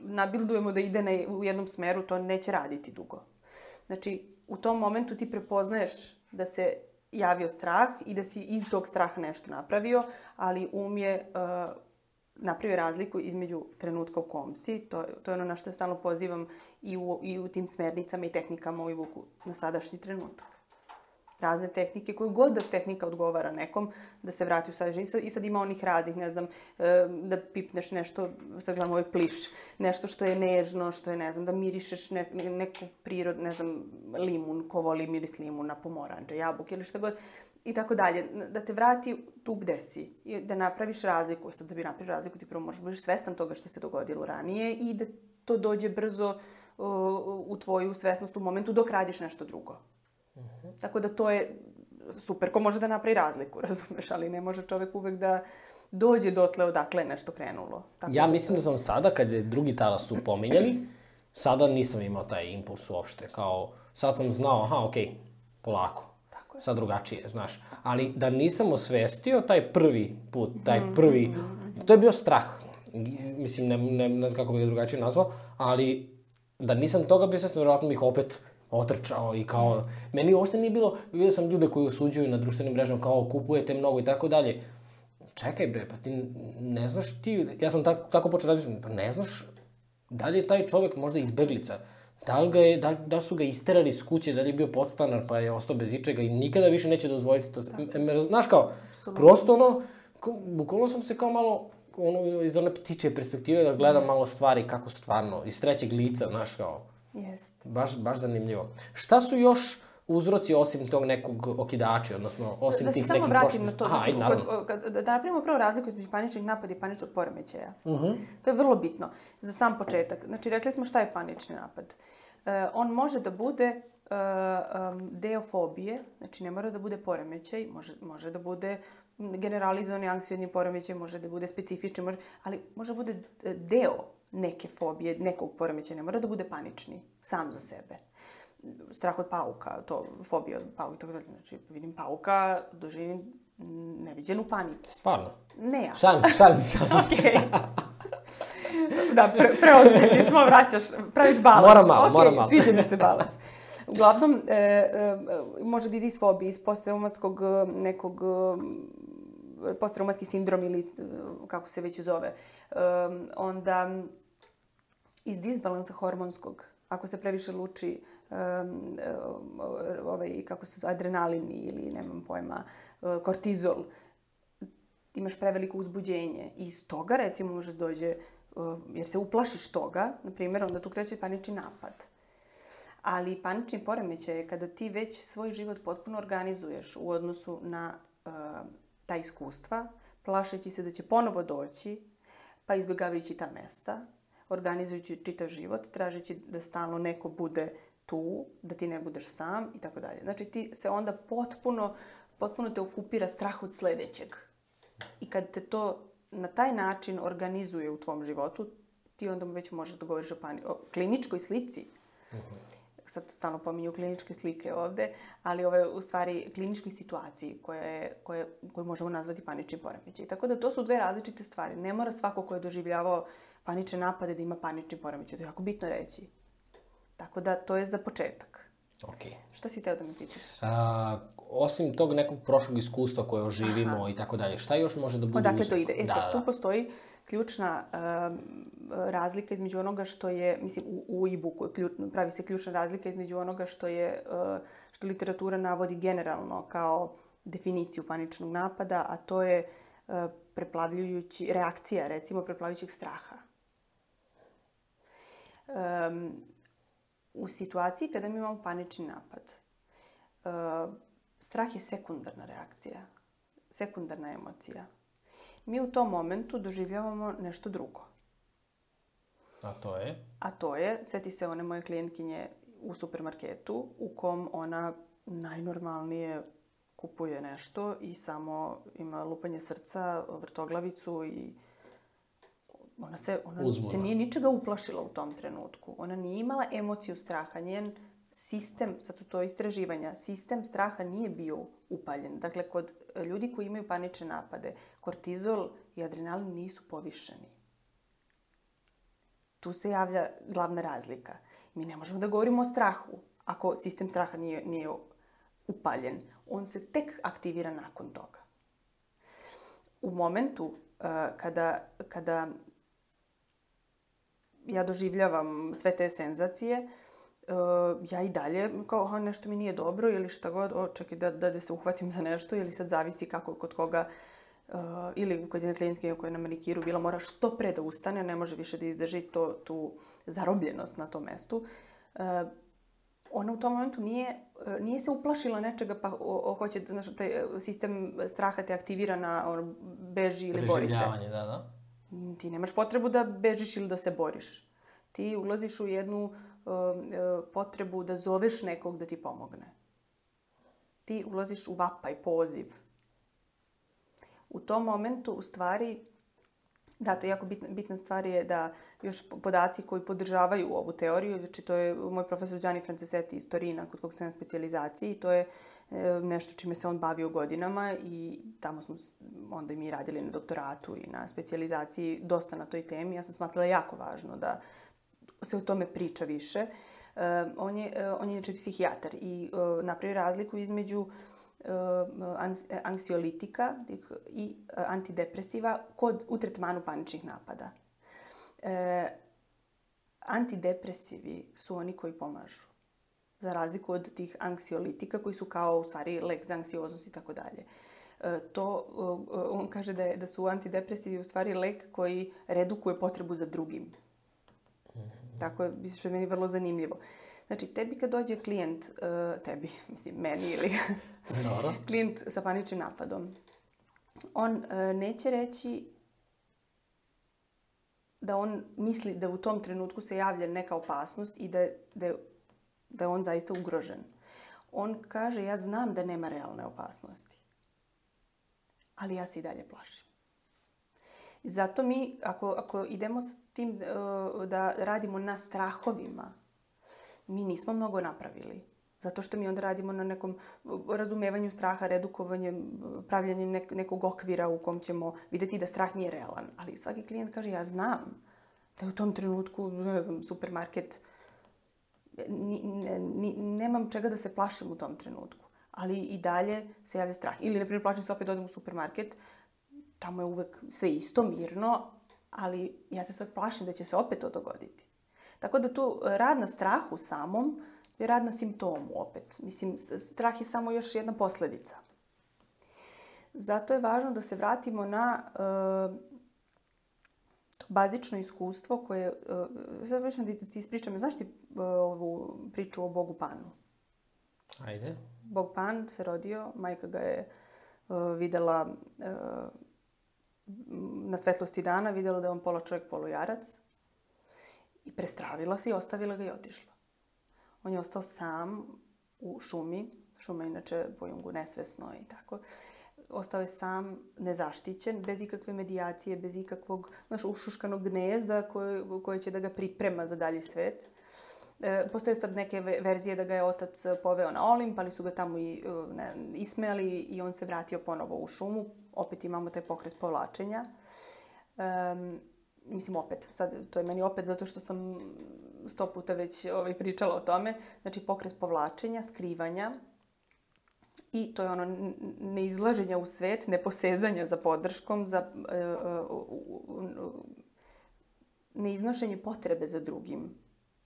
nabildujemo da ide na, u jednom smeru, to neće raditi dugo. Znači, u tom momentu ti prepoznaješ da se javio strah i da si iz tog straha nešto napravio, ali um je uh, napravio razliku između trenutka u kom si, to, to je ono na što stalno pozivam i u, i u tim smernicama i tehnikama u ivuku na sadašnji trenutak. Razne tehnike, koju god da tehnika odgovara nekom, da se vrati u sadržaj. I sad, I sad ima onih raznih, ne znam, da pipneš nešto, sad gledam ovaj pliš, nešto što je nežno, što je, ne znam, da mirišeš ne, neku prirod, ne znam, limun, ko voli miris limuna, pomoranđa, jabuke ili šta god i tako dalje, da te vrati tu gde si, i da napraviš razliku. Sad da bi napravio razliku, ti prvo možeš budeš svestan toga što se dogodilo ranije i da to dođe brzo uh, u tvoju svesnost u momentu dok radiš nešto drugo. Tako da to je super, ko može da napravi razliku, <laughs> razumeš, ali ne može čovek uvek da dođe dotle odakle je nešto krenulo. Tako ja da mislim da sam sada, kad je drugi talas su pominjali, sada nisam imao taj impuls uopšte. Kao, sad sam znao, aha, okej, okay, polako sad drugačije, znaš. Ali da nisam osvestio taj prvi put, taj prvi, to je bio strah. Mislim, ne, ne, ne znam kako bih ga drugačije nazvao, ali da nisam toga bio svestan, verovatno bih opet otrčao i kao, yes. meni uopšte nije bilo, vidio sam ljude koji osuđuju na društvenim mrežama kao kupujete mnogo i tako dalje. Čekaj bre, pa ti ne znaš ti, ja sam tako, tako počeo raditi, pa ne znaš da li je taj čovek možda izbeglica, Da li, ga je, da, da su ga isterali iz kuće, da li je bio podstanar pa je ostao bez ičega i nikada više neće dozvoliti to. Da. Znaš kao, Absolutno. prosto ono, bukvalno sam se kao malo ono, iz one ptiče perspektive da gledam yes. malo stvari kako stvarno, iz trećeg lica, znaš kao. Jeste. Baš, baš zanimljivo. Šta su još uzroci osim tog nekog okidača, odnosno osim da, tih nekih prošlosti? Da se samo vratim na to. Aha, znači, naravno. Kod, da, da napravimo prvo razliku između paničnih napada i paničnog poremećaja. Uh mhm. -huh. To je vrlo bitno za sam početak. Znači, rekli smo šta je panični napad. Uh, on može da bude uh, um, deo fobije, znači ne mora da bude poremećaj, može, može da bude generalizovani anksiodni poremećaj, može da bude specifični, može, ali može da bude deo neke fobije, nekog poremećaja, ne mora da bude panični, sam za sebe strah od pauka, to, fobija od pauka, tako dalje. Znači, vidim pauka, doživim neviđenu paniku. Stvarno? Ne ja. Šalim se, šalim se, šalim se. Okej. da, pre, preozbiljni smo, vraćaš, praviš balans. Moram malo, okay, moram malo. Sviđa mi se balans. Uglavnom, e, e, može da ide iz fobije, iz posttraumatskog nekog e, posttraumatski sindrom ili kako se već zove. E, onda iz disbalansa hormonskog, ako se previše luči um, ovaj, kako se adrenalin ili nemam pojma, uh, kortizol, imaš preveliko uzbuđenje. I iz toga, recimo, može da dođe, uh, jer se uplašiš toga, na primjer, onda tu kreće panični napad. Ali panični poremećaj je kada ti već svoj život potpuno organizuješ u odnosu na uh, ta iskustva, plašeći se da će ponovo doći, pa izbjegavajući ta mesta, organizujući čitav život, tražeći da stalno neko bude tu, da ti ne budeš sam i tako dalje. Znači ti se onda potpuno, potpuno te okupira strah od sledećeg. I kad te to na taj način organizuje u tvom životu, ti onda već možeš da govoriš o, pani, o kliničkoj slici. Uh mhm. Sad stalno pominju kliničke slike ovde, ali ovo je u stvari kliničkoj situaciji koja je, koje, koju možemo nazvati panični poremećaj. Tako da to su dve različite stvari. Ne mora svako ko je doživljavao panične napade da ima panični poremećaj. To je jako bitno reći. Tako da, to je za početak. Ok. Šta si teo da mi pitaš? A, osim tog nekog prošlog iskustva koje oživimo Aha. i tako dalje, šta još može da bude... Odakle to ide? E, da, da. tu postoji ključna um, razlika između onoga što je, mislim, u, u e-booku pravi se ključna razlika između onoga što je, uh, što literatura navodi generalno kao definiciju paničnog napada, a to je uh, preplavljujući, reakcija, recimo, preplavljujućeg straha. Um, u situaciji kada mi imamo panični napad, uh, strah je sekundarna reakcija, sekundarna emocija. Mi u tom momentu doživljavamo nešto drugo. A to je? A to je, seti se one moje klijentkinje u supermarketu u kom ona najnormalnije kupuje nešto i samo ima lupanje srca, vrtoglavicu i Ona se, ona Uzbuna. se nije ničega uplašila u tom trenutku. Ona nije imala emociju straha. Njen sistem, sad su to istraživanja, sistem straha nije bio upaljen. Dakle, kod ljudi koji imaju panične napade, kortizol i adrenalin nisu povišeni. Tu se javlja glavna razlika. Mi ne možemo da govorimo o strahu ako sistem straha nije, nije upaljen. On se tek aktivira nakon toga. U momentu uh, kada, kada ja doživljavam sve te senzacije, uh, ja i dalje, kao, aha, nešto mi nije dobro ili šta god, o, čekaj da, da, da se uhvatim za nešto ili sad zavisi kako kod koga uh, ili kod jedne klijentke koja je na manikiru bila mora što pre da ustane, ne može više da izdrži to, tu zarobljenost na tom mestu. Uh, ona u tom momentu nije, nije se uplašila nečega pa o, o, hoće, znaš, taj sistem straha te aktivira na ono, beži ili bori se. Preživljavanje, da, da. Ti nemaš potrebu da bežiš ili da se boriš. Ti ulaziš u jednu uh, uh, potrebu da zoveš nekog da ti pomogne. Ti ulaziš u vapaj, poziv. U tom momentu, u stvari, Da, to je jako bitna, bitna stvar je da još podaci koji podržavaju ovu teoriju, znači to je moj profesor Gianni Franceseti iz Torina, kod kog sam na specializaciji, to je e, nešto čime se on bavio godinama i tamo smo onda i mi radili na doktoratu i na specializaciji dosta na toj temi. Ja sam smatrala jako važno da se o tome priča više. E, on je, e, on je inače psihijatar i napravio razliku između anksiolitika i antidepresiva kod, u tretmanu paničnih napada. E, antidepresivi su oni koji pomažu. Za razliku od tih anksiolitika koji su kao u stvari lek za anksioznost i tako dalje. To, on kaže da, je, da su antidepresivi u stvari lek koji redukuje potrebu za drugim. Tako je, što je meni vrlo zanimljivo. Znači, tebi kad dođe klijent, uh, tebi, <laughs> mislim, meni ili <laughs> Dobro. klijent sa paničnim napadom, on uh, neće reći da on misli da u tom trenutku se javlja neka opasnost i da, da, da je on zaista ugrožen. On kaže, ja znam da nema realne opasnosti, ali ja se i dalje plašim. Zato mi, ako, ako idemo s tim uh, da radimo na strahovima, mi nismo mnogo napravili. Zato što mi onda radimo na nekom razumevanju straha, redukovanjem, pravljanjem nek nekog okvira u kom ćemo videti da strah nije realan. Ali svaki klijent kaže, ja znam da u tom trenutku, ne znam, supermarket, ni, ni, nemam čega da se plašim u tom trenutku. Ali i dalje se javlja strah. Ili, na primjer, plašim se opet da odem u supermarket, tamo je uvek sve isto, mirno, ali ja se sad plašim da će se opet to dogoditi. Tako da tu e, rad na strahu samom je rad na simptomu opet. Mislim, strah je samo još jedna posledica. Zato je važno da se vratimo na uh, to bazično iskustvo koje... Uh, sad već da ti ispričam. Znaš ti uh, ovu priču o Bogu Panu? Ajde. Bog Pan se rodio, majka ga je uh, videla uh, na svetlosti dana, videla da je on pola čovjek, polu jarac I prestravila se i ostavila ga i otišla. On je ostao sam u šumi, šuma je inače po Jungu nesvesno i tako. Ostao je sam, nezaštićen, bez ikakve medijacije, bez ikakvog, znaš, ušuškanog gnezda koje, koje će da ga priprema za dalji svet. E, postoje sad neke verzije da ga je otac poveo na Olimp, ali su ga tamo i ne, ismeli i on se vratio ponovo u šumu. Opet imamo taj pokret povlačenja. Um, mislim opet, sad to je meni opet zato što sam sto puta već ovaj, pričala o tome, znači pokret povlačenja, skrivanja i to je ono neizlaženja u svet, neposezanja za podrškom, za uh, uh, neiznošenje potrebe za drugim.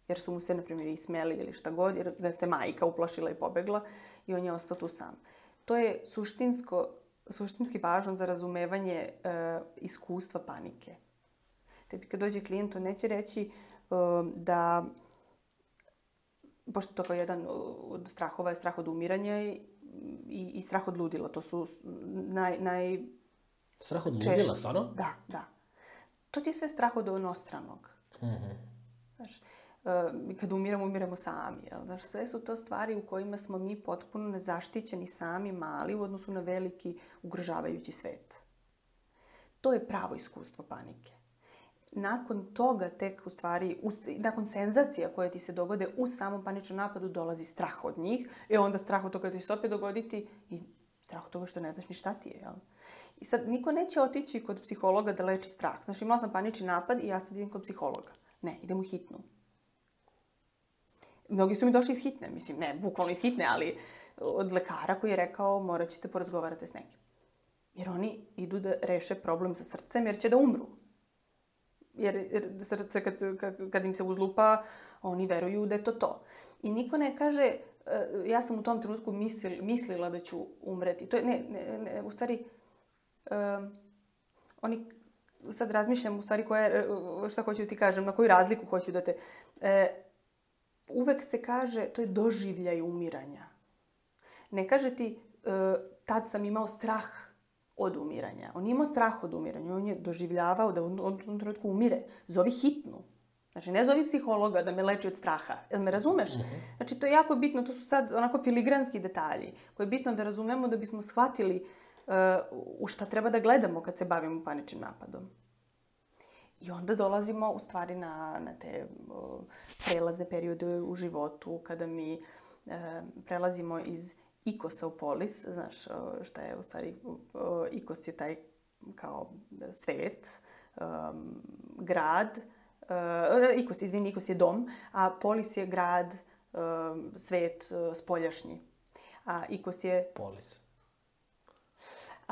Jer su mu se, na primjer, ismeli ili šta god, jer da se majka uplašila i pobegla i on je ostao tu sam. To je suštinsko, suštinski važno za razumevanje uh, iskustva panike tebi kad dođe klijent, on neće reći uh, da, pošto to kao jedan od strahova je strah od umiranja i, i, i strah od ludila. To su naj... naj strah od ludila, stvarno? Da, da. To ti je sve strah od onostranog. Mm -hmm. Znaš, uh, kad umiramo, umiramo sami. Jel? Znaš, sve su to stvari u kojima smo mi potpuno nezaštićeni sami, mali, u odnosu na veliki, ugrožavajući svet. To je pravo iskustvo panike nakon toga tek u stvari, nakon senzacija koje ti se dogode u samom paničnom napadu dolazi strah od njih, e onda strah od toga da ti se opet dogoditi i strah od toga što ne znaš ni šta ti je, jel? I sad, niko neće otići kod psihologa da leči strah. Znaš, imala sam panični napad i ja sad idem kod psihologa. Ne, idem u hitnu. Mnogi su mi došli iz hitne, mislim, ne, bukvalno iz hitne, ali od lekara koji je rekao morat ćete porazgovarati s nekim. Jer oni idu da reše problem sa srcem jer će da umru jer, jer srce kad, kad, im se uzlupa, oni veruju da je to to. I niko ne kaže, uh, ja sam u tom trenutku mislil, mislila da ću umreti. To je, ne, ne, ne u stvari, um, oni, sad razmišljam u stvari koja, šta hoću da ti kažem, na koju razliku hoću da te... E, uvek se kaže, to je doživljaj umiranja. Ne kaže ti, e, tad sam imao strah od umiranja. On nije imao strah od umiranja, on je doživljavao da u tom trenutku umire. Zovi hitnu. Znači, ne zovi psihologa da me leči od straha. Jel me razumeš? Mm -hmm. Znači, to je jako bitno, to su sad onako filigranski detalji koje je bitno da razumemo da bismo shvatili uh, u šta treba da gledamo kad se bavimo paničnim napadom. I onda dolazimo u stvari na, na te prelazne periode u životu kada mi uh, prelazimo iz ikosa u polis, znaš šta je u stvari, ikos je taj kao svet, um, grad, uh, ikos, izvini, ikos je dom, a polis je grad, um, svet, uh, spoljašnji. A ikos je... Polis.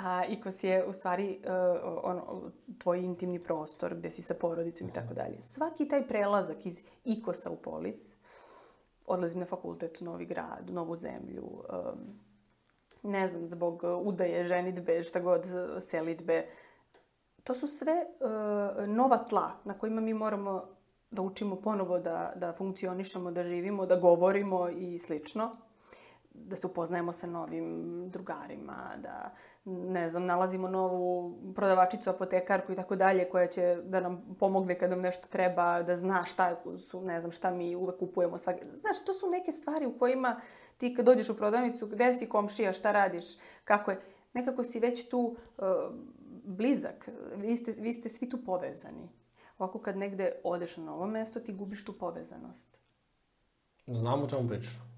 A ikos je u stvari uh, ono, tvoj intimni prostor gde si sa porodicom i tako dalje. Svaki taj prelazak iz ikosa u polis odlazim na fakultet u Novi grad, u Novu zemlju, um, ne znam, zbog udaje, ženitbe, šta god, selitbe. To su sve uh, nova tla na kojima mi moramo da učimo ponovo da, da funkcionišemo, da živimo, da govorimo i slično. Da se upoznajemo sa novim drugarima, da ne znam, nalazimo novu prodavačicu, apotekarku i tako dalje, koja će da nam pomogne kad nam nešto treba, da zna šta su, ne znam, šta mi uvek kupujemo svaki... Znaš, to su neke stvari u kojima ti kad dođeš u prodavnicu, gde si komšija, šta radiš, kako je, nekako si već tu uh, blizak, vi ste, vi ste svi tu povezani. Ovako kad negde odeš na novo mesto, ti gubiš tu povezanost. Znam o čemu pričaš.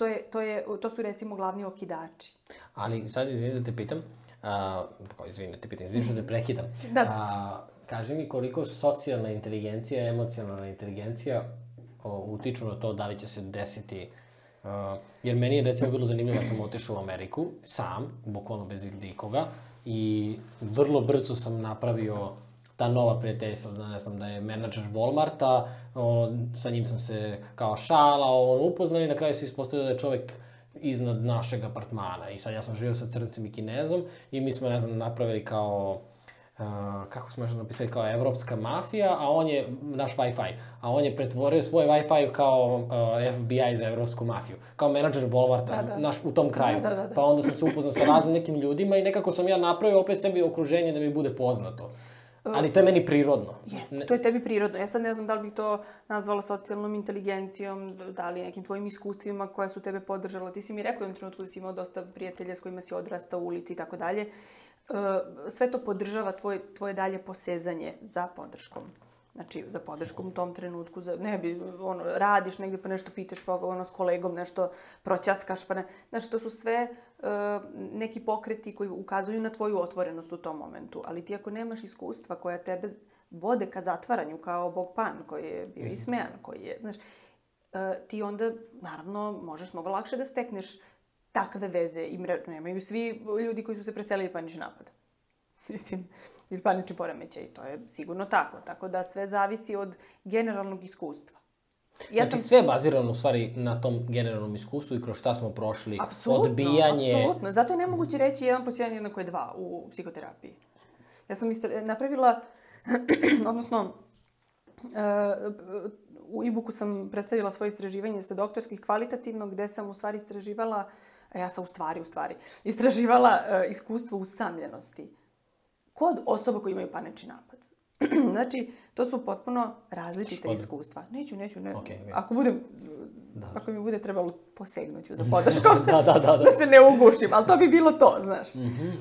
To, je, to, je, to su recimo glavni okidači. Ali sad izvini da te pitam, a, kao izvini da te pitam, izvini da te prekidam. <laughs> Da. A, kaži mi koliko socijalna inteligencija, emocionalna inteligencija o, utiču na to da li će se desiti Uh, jer meni je recimo bilo zanimljivo, ja sam otišao u Ameriku, sam, bukvalno bez ikoga, i vrlo brzo sam napravio ta nova prijateljstva, da ne znam, da je menadžer Walmarta, ono, sa njim sam se kao šalao, on upoznali, na kraju se ispostavio da je čovek iznad našeg apartmana i sad ja sam živio sa crncem i kinezom i mi smo, ne znam, napravili kao Uh, kako smo još napisali, kao evropska mafija, a on je naš Wi-Fi. A on je pretvorio svoj Wi-Fi kao uh, FBI za evropsku mafiju. Kao menadžer Walmarta, da, da. naš, u tom kraju. Da, da, da, da. Pa onda sam se upoznao sa raznim nekim ljudima i nekako sam ja napravio opet sebi okruženje da mi bude poznato. Ali to je meni prirodno. Jeste, to je tebi prirodno. Ja sad ne znam da li bih to nazvala socijalnom inteligencijom, da li nekim tvojim iskustvima koja su tebe podržala. Ti si mi rekao u trenutku da si imao dosta prijatelja s kojima si odrastao u ulici i tako dalje. E, sve to podržava tvoje, tvoje dalje posezanje za podrškom. Znači, za podrškom u tom trenutku, za, ne bi, ono, radiš negde pa nešto pitaš pa ono, s kolegom, nešto proćaskaš, pa ne. Znači, to su sve uh, neki pokreti koji ukazuju na tvoju otvorenost u tom momentu. Ali ti ako nemaš iskustva koja tebe vode ka zatvaranju, kao Bog Pan, koji je bio mm. ismejan, koji je, znaš, uh, ti onda, naravno, možeš mnogo lakše da stekneš takve veze i mre... nemaju svi ljudi koji su se preselili panični napad. <laughs> Mislim, ili panični poremećaj, to je sigurno tako. Tako da sve zavisi od generalnog iskustva. Ja znači sam... sve je bazirano u stvari na tom generalnom iskustvu i kroz šta smo prošli. Apsolutno, odbijanje... apsolutno. Zato je nemoguće reći jedan plus jedan jednako je dva u psihoterapiji. Ja sam istra... napravila, <clears throat> odnosno, uh, u e-booku sam predstavila svoje istraživanje sa doktorskih kvalitativno, gde sam u stvari istraživala ja sam u stvari, u stvari, istraživala uh, iskustvo usamljenosti kod osoba koji imaju panični napad. <clears throat> znači, to su potpuno različite Škoda. iskustva. Neću, neću, ne. Okay, ako budem, da. ako mi bude trebalo posegnuću za <laughs> podrškom, da, da, da, da. da se ne ugušim, ali to bi bilo to, znaš. Mm -hmm.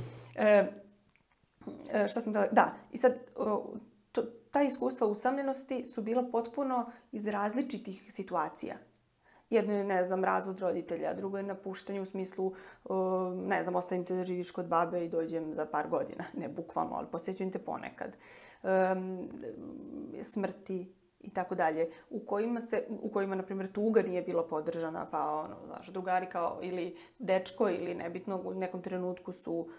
e, šta sam da... Da, i sad, to, ta iskustva usamljenosti su bila potpuno iz različitih situacija. Jedno je, ne znam, razvod roditelja, drugo je napuštanje u smislu, ne znam, ostavim te da živiš kod babe i dođem za par godina. Ne bukvalno, ali posjećujem te ponekad. Um, smrti i tako dalje, u kojima se, u kojima, na primjer, tuga nije bila podržana, pa, ono, znaš, drugari kao, ili dečko, ili nebitno, u nekom trenutku su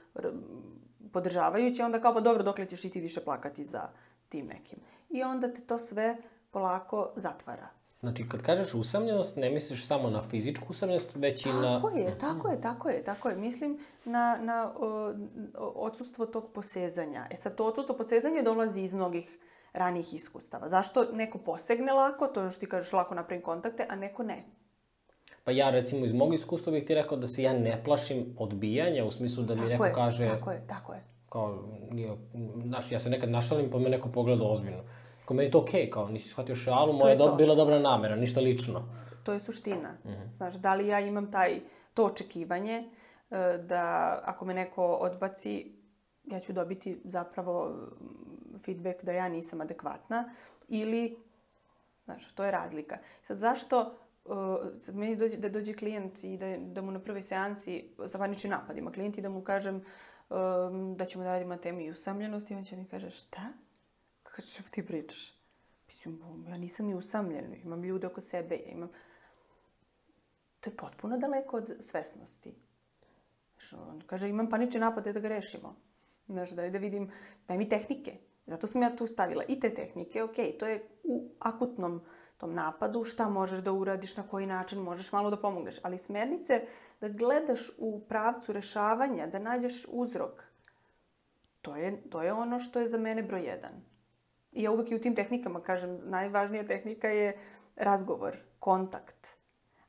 podržavajući, onda kao, pa dobro, dokle ćeš i ti više plakati za tim nekim. I onda te to sve polako zatvara Znači, kad kažeš usamljenost, ne misliš samo na fizičku usamljenost, već i na... Tako je, tako je, tako je, tako je. Mislim na, na o, odsustvo tog posezanja. E sad, to odsustvo posezanja dolazi iz mnogih ranijih iskustava. Zašto neko posegne lako, to što ti kažeš lako napravim kontakte, a neko ne? Pa ja, recimo, iz mog iskustva bih ti rekao da se ja ne plašim odbijanja, u smislu da mi Tako neko je, kaže... Tako je, tako je. kao, nije, znaš, ja se nekad našalim pa me neko pogleda ozbiljno. Kao meni to okej, okay, kao nisi shvatio šalu, moja je do, bila dobra namera, ništa lično. To je suština. Znaš, da li ja imam taj, to očekivanje e, da ako me neko odbaci, ja ću dobiti zapravo mm, feedback da ja nisam adekvatna ili, znaš, to je razlika. Sad, zašto uh, sad meni dođe, da dođe klijent i da, da mu na prvoj seansi sa paničnim napadima, klijent i da mu kažem um, da ćemo da radimo na temi usamljenosti, on će mi kaže, šta? Kako čemu ti pričaš? Mislim, ja nisam ni usamljen, imam ljude oko sebe, ja imam... To je potpuno daleko od svesnosti. Znaš, on kaže, imam panični napad, daj da ga rešimo. Znaš, daj da vidim, daj mi tehnike. Zato sam ja tu stavila i te tehnike, ok, to je u akutnom tom napadu, šta možeš da uradiš, na koji način možeš malo da pomogneš. Ali smernice da gledaš u pravcu rešavanja, da nađeš uzrok, to je, to je ono što je za mene broj jedan. I ja uvek i u tim tehnikama kažem, najvažnija tehnika je razgovor, kontakt.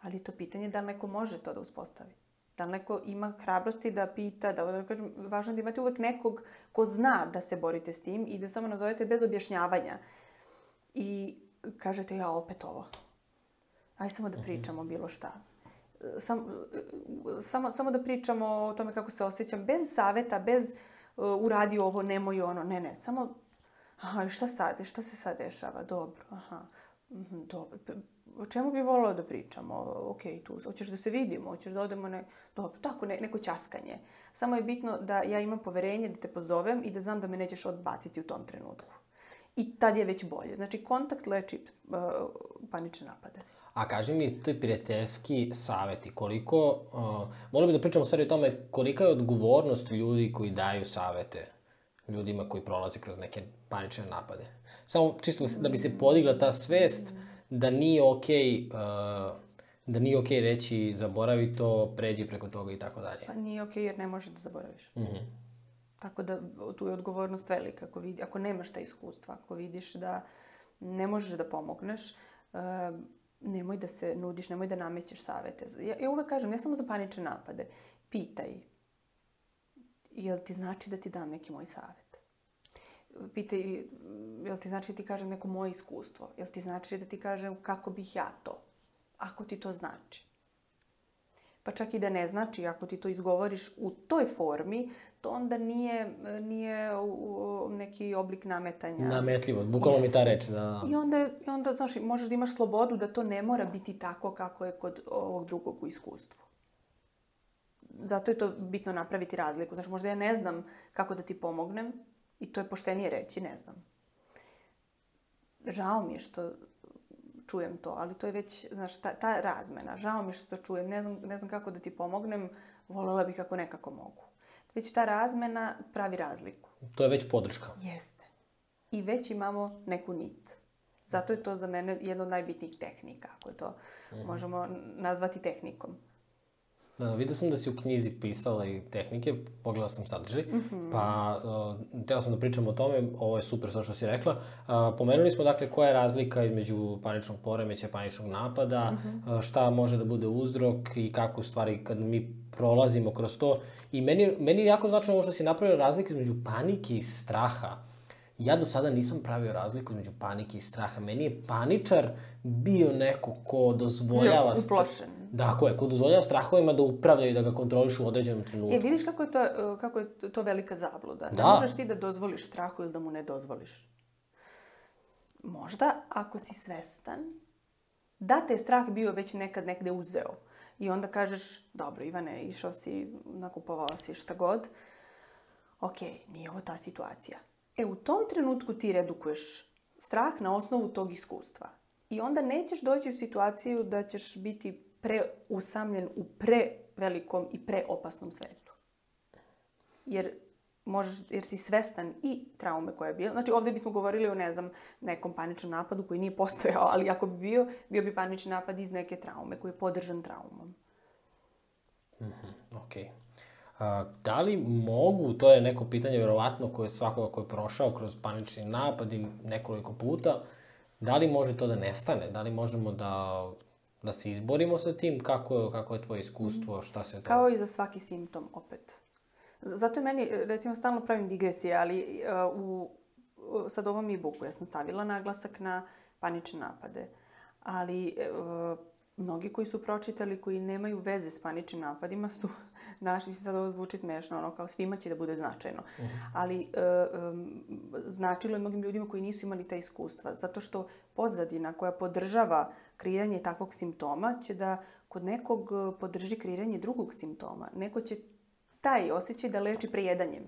Ali to pitanje je da li neko može to da uspostavi. Da li neko ima hrabrosti da pita, da, da kažem, važno je da imate uvek nekog ko zna da se borite s tim i da samo nazovete bez objašnjavanja. I kažete, ja opet ovo. Aj samo da pričamo bilo šta. Sam, samo, samo da pričamo o tome kako se osjećam, bez saveta, bez uh, uradi ovo, nemoj ono, ne, ne, samo aha, i šta sad, šta se sad dešava, dobro, aha, mhm, dobro, o čemu bi volao da pričamo, ok, tu, hoćeš da se vidimo, hoćeš da odemo, ne, dobro, tako, ne, neko ćaskanje. Samo je bitno da ja imam poverenje da te pozovem i da znam da me nećeš odbaciti u tom trenutku. I tad je već bolje. Znači, kontakt leči uh, panične napade. A kaži mi, to je prijateljski saveti, koliko, uh, volio bih da pričamo stvari o tome kolika je odgovornost ljudi koji daju savete ljudima koji prolaze kroz neke panične napade. Samo čisto da bi se podigla ta svest da nije okej uh, da nije okej reći zaboravi to, pređi preko toga i tako dalje. Pa nije okej jer ne možeš da zaboraviš. Mhm. Tako da tu je odgovornost velika. Ako, vidi, ako nemaš ta iskustva, ako vidiš da ne možeš da pomogneš, uh, nemoj da se nudiš, nemoj da namećeš savete. Ja, ja uvek kažem, ne samo za panične napade, pitaj, jel ti znači da ti dam neki moj savet? Pitaj, jel ti znači da ti kažem neko moje iskustvo? Jel ti znači da ti kažem kako bih ja to? Ako ti to znači. Pa čak i da ne znači, ako ti to izgovoriš u toj formi, to onda nije, nije neki oblik nametanja. Nametljivo, bukvalno mi ta reč. Da, I onda, i onda, znaš, možeš da imaš slobodu da to ne mora biti tako kako je kod ovog drugog u iskustvu. Zato je to bitno napraviti razliku. Znaš, možda ja ne znam kako da ti pomognem i to je poštenije reći, ne znam. Žao mi je što čujem to, ali to je već, znaš, ta, ta razmena. Žao mi je što to čujem, ne znam, ne znam kako da ti pomognem, volela bih ako nekako mogu. Već ta razmena pravi razliku. to je već podrška. Jeste. I već imamo neku nit. Zato je to za mene jedna od najbitnijih tehnika, ako je to možemo nazvati tehnikom. Da, vidio sam da si u knjizi pisala i tehnike, pogledala sam sadržaj, mm -hmm. pa uh, teo sam da pričam o tome, ovo je super sve što si rekla. Uh, pomenuli smo dakle koja je razlika između paničnog poremeća i paničnog napada, mm -hmm. uh, šta može da bude uzrok i kako u stvari kad mi prolazimo kroz to. I meni, meni je jako značajno ovo što si napravio razliku između panike i straha. Ja do sada nisam pravio razliku između panike i straha. Meni je paničar bio neko ko dozvoljava... Bio uplošen. Da, ko je, dozvoljava strahovima da upravljaju i da ga kontrolišu u određenom trenutku. E, vidiš kako je to, uh, kako je to velika zabluda. Da. Ne možeš ti da dozvoliš strahu ili da mu ne dozvoliš. Možda, ako si svestan, da te je strah bio već nekad negde uzeo. I onda kažeš, dobro Ivane, išao si, nakupovao si šta god, ok, nije ovo ta situacija. E, u tom trenutku ti redukuješ strah na osnovu tog iskustva. I onda nećeš doći u situaciju da ćeš biti preusamljen u prevelikom i preopasnom svetu. Jer možeš, jer si svestan i traume koja je bila. Znači, ovde bismo govorili o, ne znam, nekom paničnom napadu koji nije postojao, ali ako bi bio, bio bi panični napad iz neke traume koji je podržan traumom. Mm -hmm. Okay. A, da li mogu, to je neko pitanje verovatno koje svakoga ko je prošao kroz panični napad i nekoliko puta, da li može to da nestane? Da li možemo da, da se izborimo sa tim? Kako, kako je tvoje iskustvo? Šta se to... Kao i za svaki simptom, opet. Zato je meni, recimo, stalno pravim digresije, ali uh, u, sad ovom e-booku ja sam stavila naglasak na panične napade. Ali uh, mnogi koji su pročitali, koji nemaju veze s paničnim napadima su našli, sad ovo zvuči smešno, ono kao svima će da bude značajno. Uh mhm. -huh. Ali uh, um, značilo je mnogim ljudima koji nisu imali ta iskustva, zato što pozadina koja podržava kreiranje takvog simptoma će da kod nekog podrži kreiranje drugog simptoma. Neko će taj osjećaj da leči prejedanjem.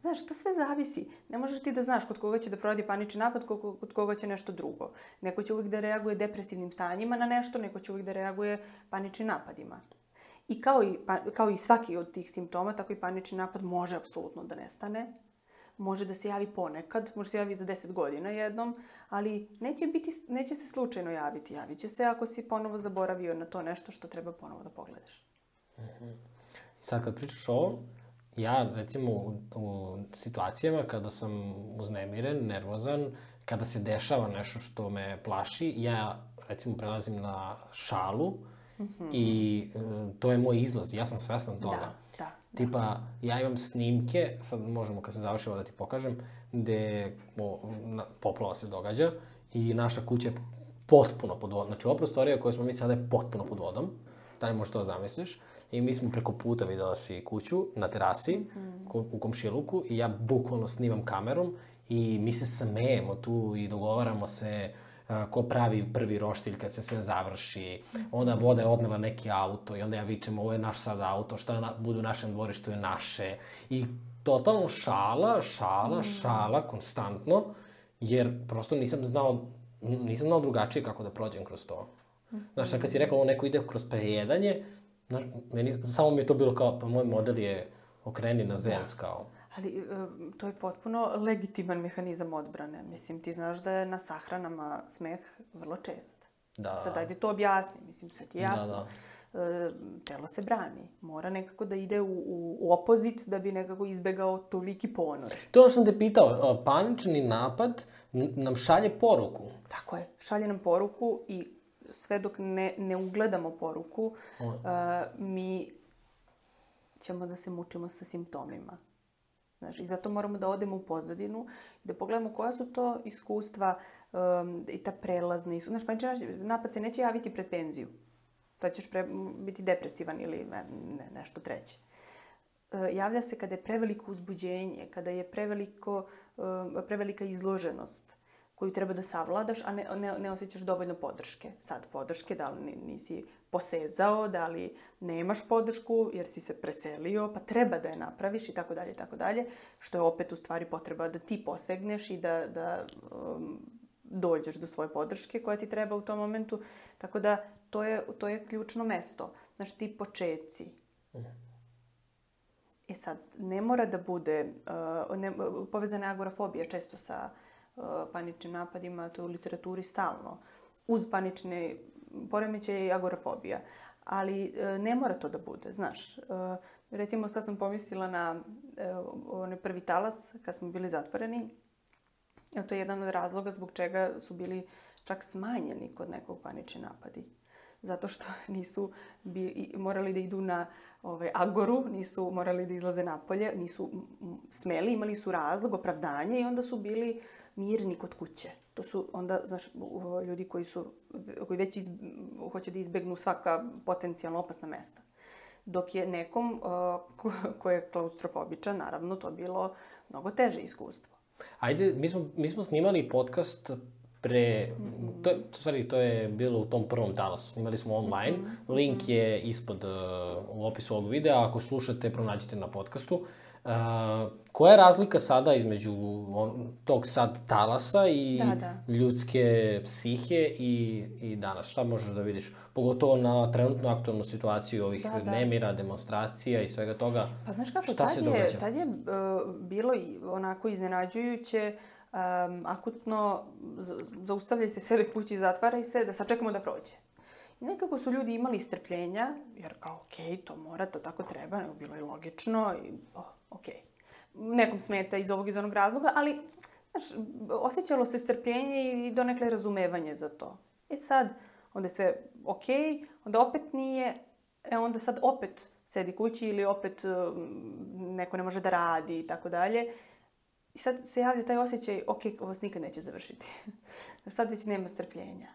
Znaš, to sve zavisi. Ne možeš ti da znaš kod koga će da proradi panični napad, kod koga će nešto drugo. Neko će uvijek da reaguje depresivnim stanjima na nešto, neko će uvijek da reaguje paničnim napadima. I kao i, pa, kao i svaki od tih simptoma, tako i panični napad može apsolutno da nestane. Može da se javi ponekad, može se javi za 10 godina jednom, ali neće, biti, neće se slučajno javiti. Javit će se ako si ponovo zaboravio na to nešto što treba ponovo da pogledaš. Mm -hmm. Sad kad pričaš o ovom, ja recimo u, u situacijama kada sam uznemiren, nervozan, kada se dešava nešto što me plaši, ja recimo prelazim na šalu mm -hmm. i e, to je moj izlaz, ja sam svestan toga. Da, da. Tipa, ja imam snimke, sad možemo kad se završimo da ti pokažem, gde o, na, poplava se događa i naša kuća je potpuno pod vodom. Znači, ova prostorija koju smo mi sada je potpuno pod vodom. Da li možeš to da zamisliš? I mi smo preko puta videla si kuću na terasi mm u komšiluku i ja bukvalno snimam kamerom i mi se smejemo tu i dogovaramo se ko pravi prvi roštilj kad se sve završi. Onda voda je odnela neki auto i onda ja vičem ovo je naš sad auto, šta na, bude u našem dvorištu je naše. I totalno šala, šala, mm. šala, konstantno, jer prosto nisam znao, nisam znao drugačije kako da prođem kroz to. Znaš, kad si rekao, ovo neko ide kroz prejedanje, Znaš, meni, samo mi je to bilo kao, pa moj model je okreni na zens da. kao. Ali um, to je potpuno legitiman mehanizam odbrane. Mislim, ti znaš da je na sahranama smeh vrlo čest. Da. Sad ajde to objasni. Mislim, ti je jasno. Da, da. telo se brani. Mora nekako da ide u, u, u opozit da bi nekako izbegao toliki ponor. To ono što sam te pitao, panični napad nam šalje poruku. Tako je, šalje nam poruku i sve dok ne, ne ugledamo poruku, uh, mi ćemo da se mučimo sa simptomima. Znaš, i zato moramo da odemo u pozadinu i da pogledamo koja su to iskustva um, i ta prelazna iskustva. Znaš, panični napad se neće javiti pred penziju. To ćeš pre, biti depresivan ili ne, ne, nešto treće. Uh, javlja se kada je preveliko uzbuđenje, kada je preveliko, uh, prevelika izloženost koju treba da savladaš, a ne, ne, ne osjećaš dovoljno podrške. Sad podrške, da li nisi posezao, da li nemaš podršku jer si se preselio, pa treba da je napraviš i tako dalje i tako dalje, što je opet u stvari potreba da ti posegneš i da, da um, dođeš do svoje podrške koja ti treba u tom momentu. Tako da to je, to je ključno mesto. Znaš, ti počeci. E sad, ne mora da bude, uh, ne, povezana agorafobija često sa Uh, paničnim napadima, to je u literaturi stalno, uz panične poremećaje i agorafobija. Ali uh, ne mora to da bude, znaš. Uh, recimo sad sam pomislila na onaj prvi talas kad smo bili zatvoreni. To je jedan od razloga zbog čega su bili čak smanjeni kod nekog panični napadi. Zato što <laughs> nisu bi, morali da idu na ovaj, agoru, nisu morali da izlaze napolje, nisu smeli, imali su razlog, opravdanje i onda su bili mirni kod kuće. To su onda, znaš, ljudi koji su, koji već iz, hoće da izbegnu svaka potencijalno opasna mesta. Dok je nekom uh, ko, ko je klaustrofobičan, naravno, to bilo mnogo teže iskustvo. Ajde, mi smo, mi smo snimali podcast pre, -hmm. to, stvari, to je bilo u tom prvom talasu, snimali smo online, -hmm. link je ispod uh, u opisu ovog videa, ako slušate, pronađite na podcastu. Uh, koja je razlika sada između on, tog sad talasa i Da, da. ljudske psihe i, i danas? Šta možeš da vidiš? Pogotovo na trenutnu aktualnu situaciju ovih Da, da. nemira, demonstracija i svega toga. Pa znaš kako, Šta tad se je, događa? tad je uh, bilo i onako iznenađujuće, um, akutno z- zaustavljaj se, sede kući, zatvaraj se, da sačekamo da prođe. I nekako su ljudi imali strpljenja, jer kao, okej, to mora, to tako treba, nego bilo je logično i, oh, okej. Nekom smeta iz ovog iz onog razloga, ali, znaš, osjećalo se strpljenje i donekle razumevanje za to. E sad, onda je sve okej, onda opet nije, e onda sad opet sedi kući ili opet um, neko ne može da radi i tako dalje. I sad se javlja taj osjećaj, ok, ovo se nikad neće završiti. <laughs> sad već nema strpljenja.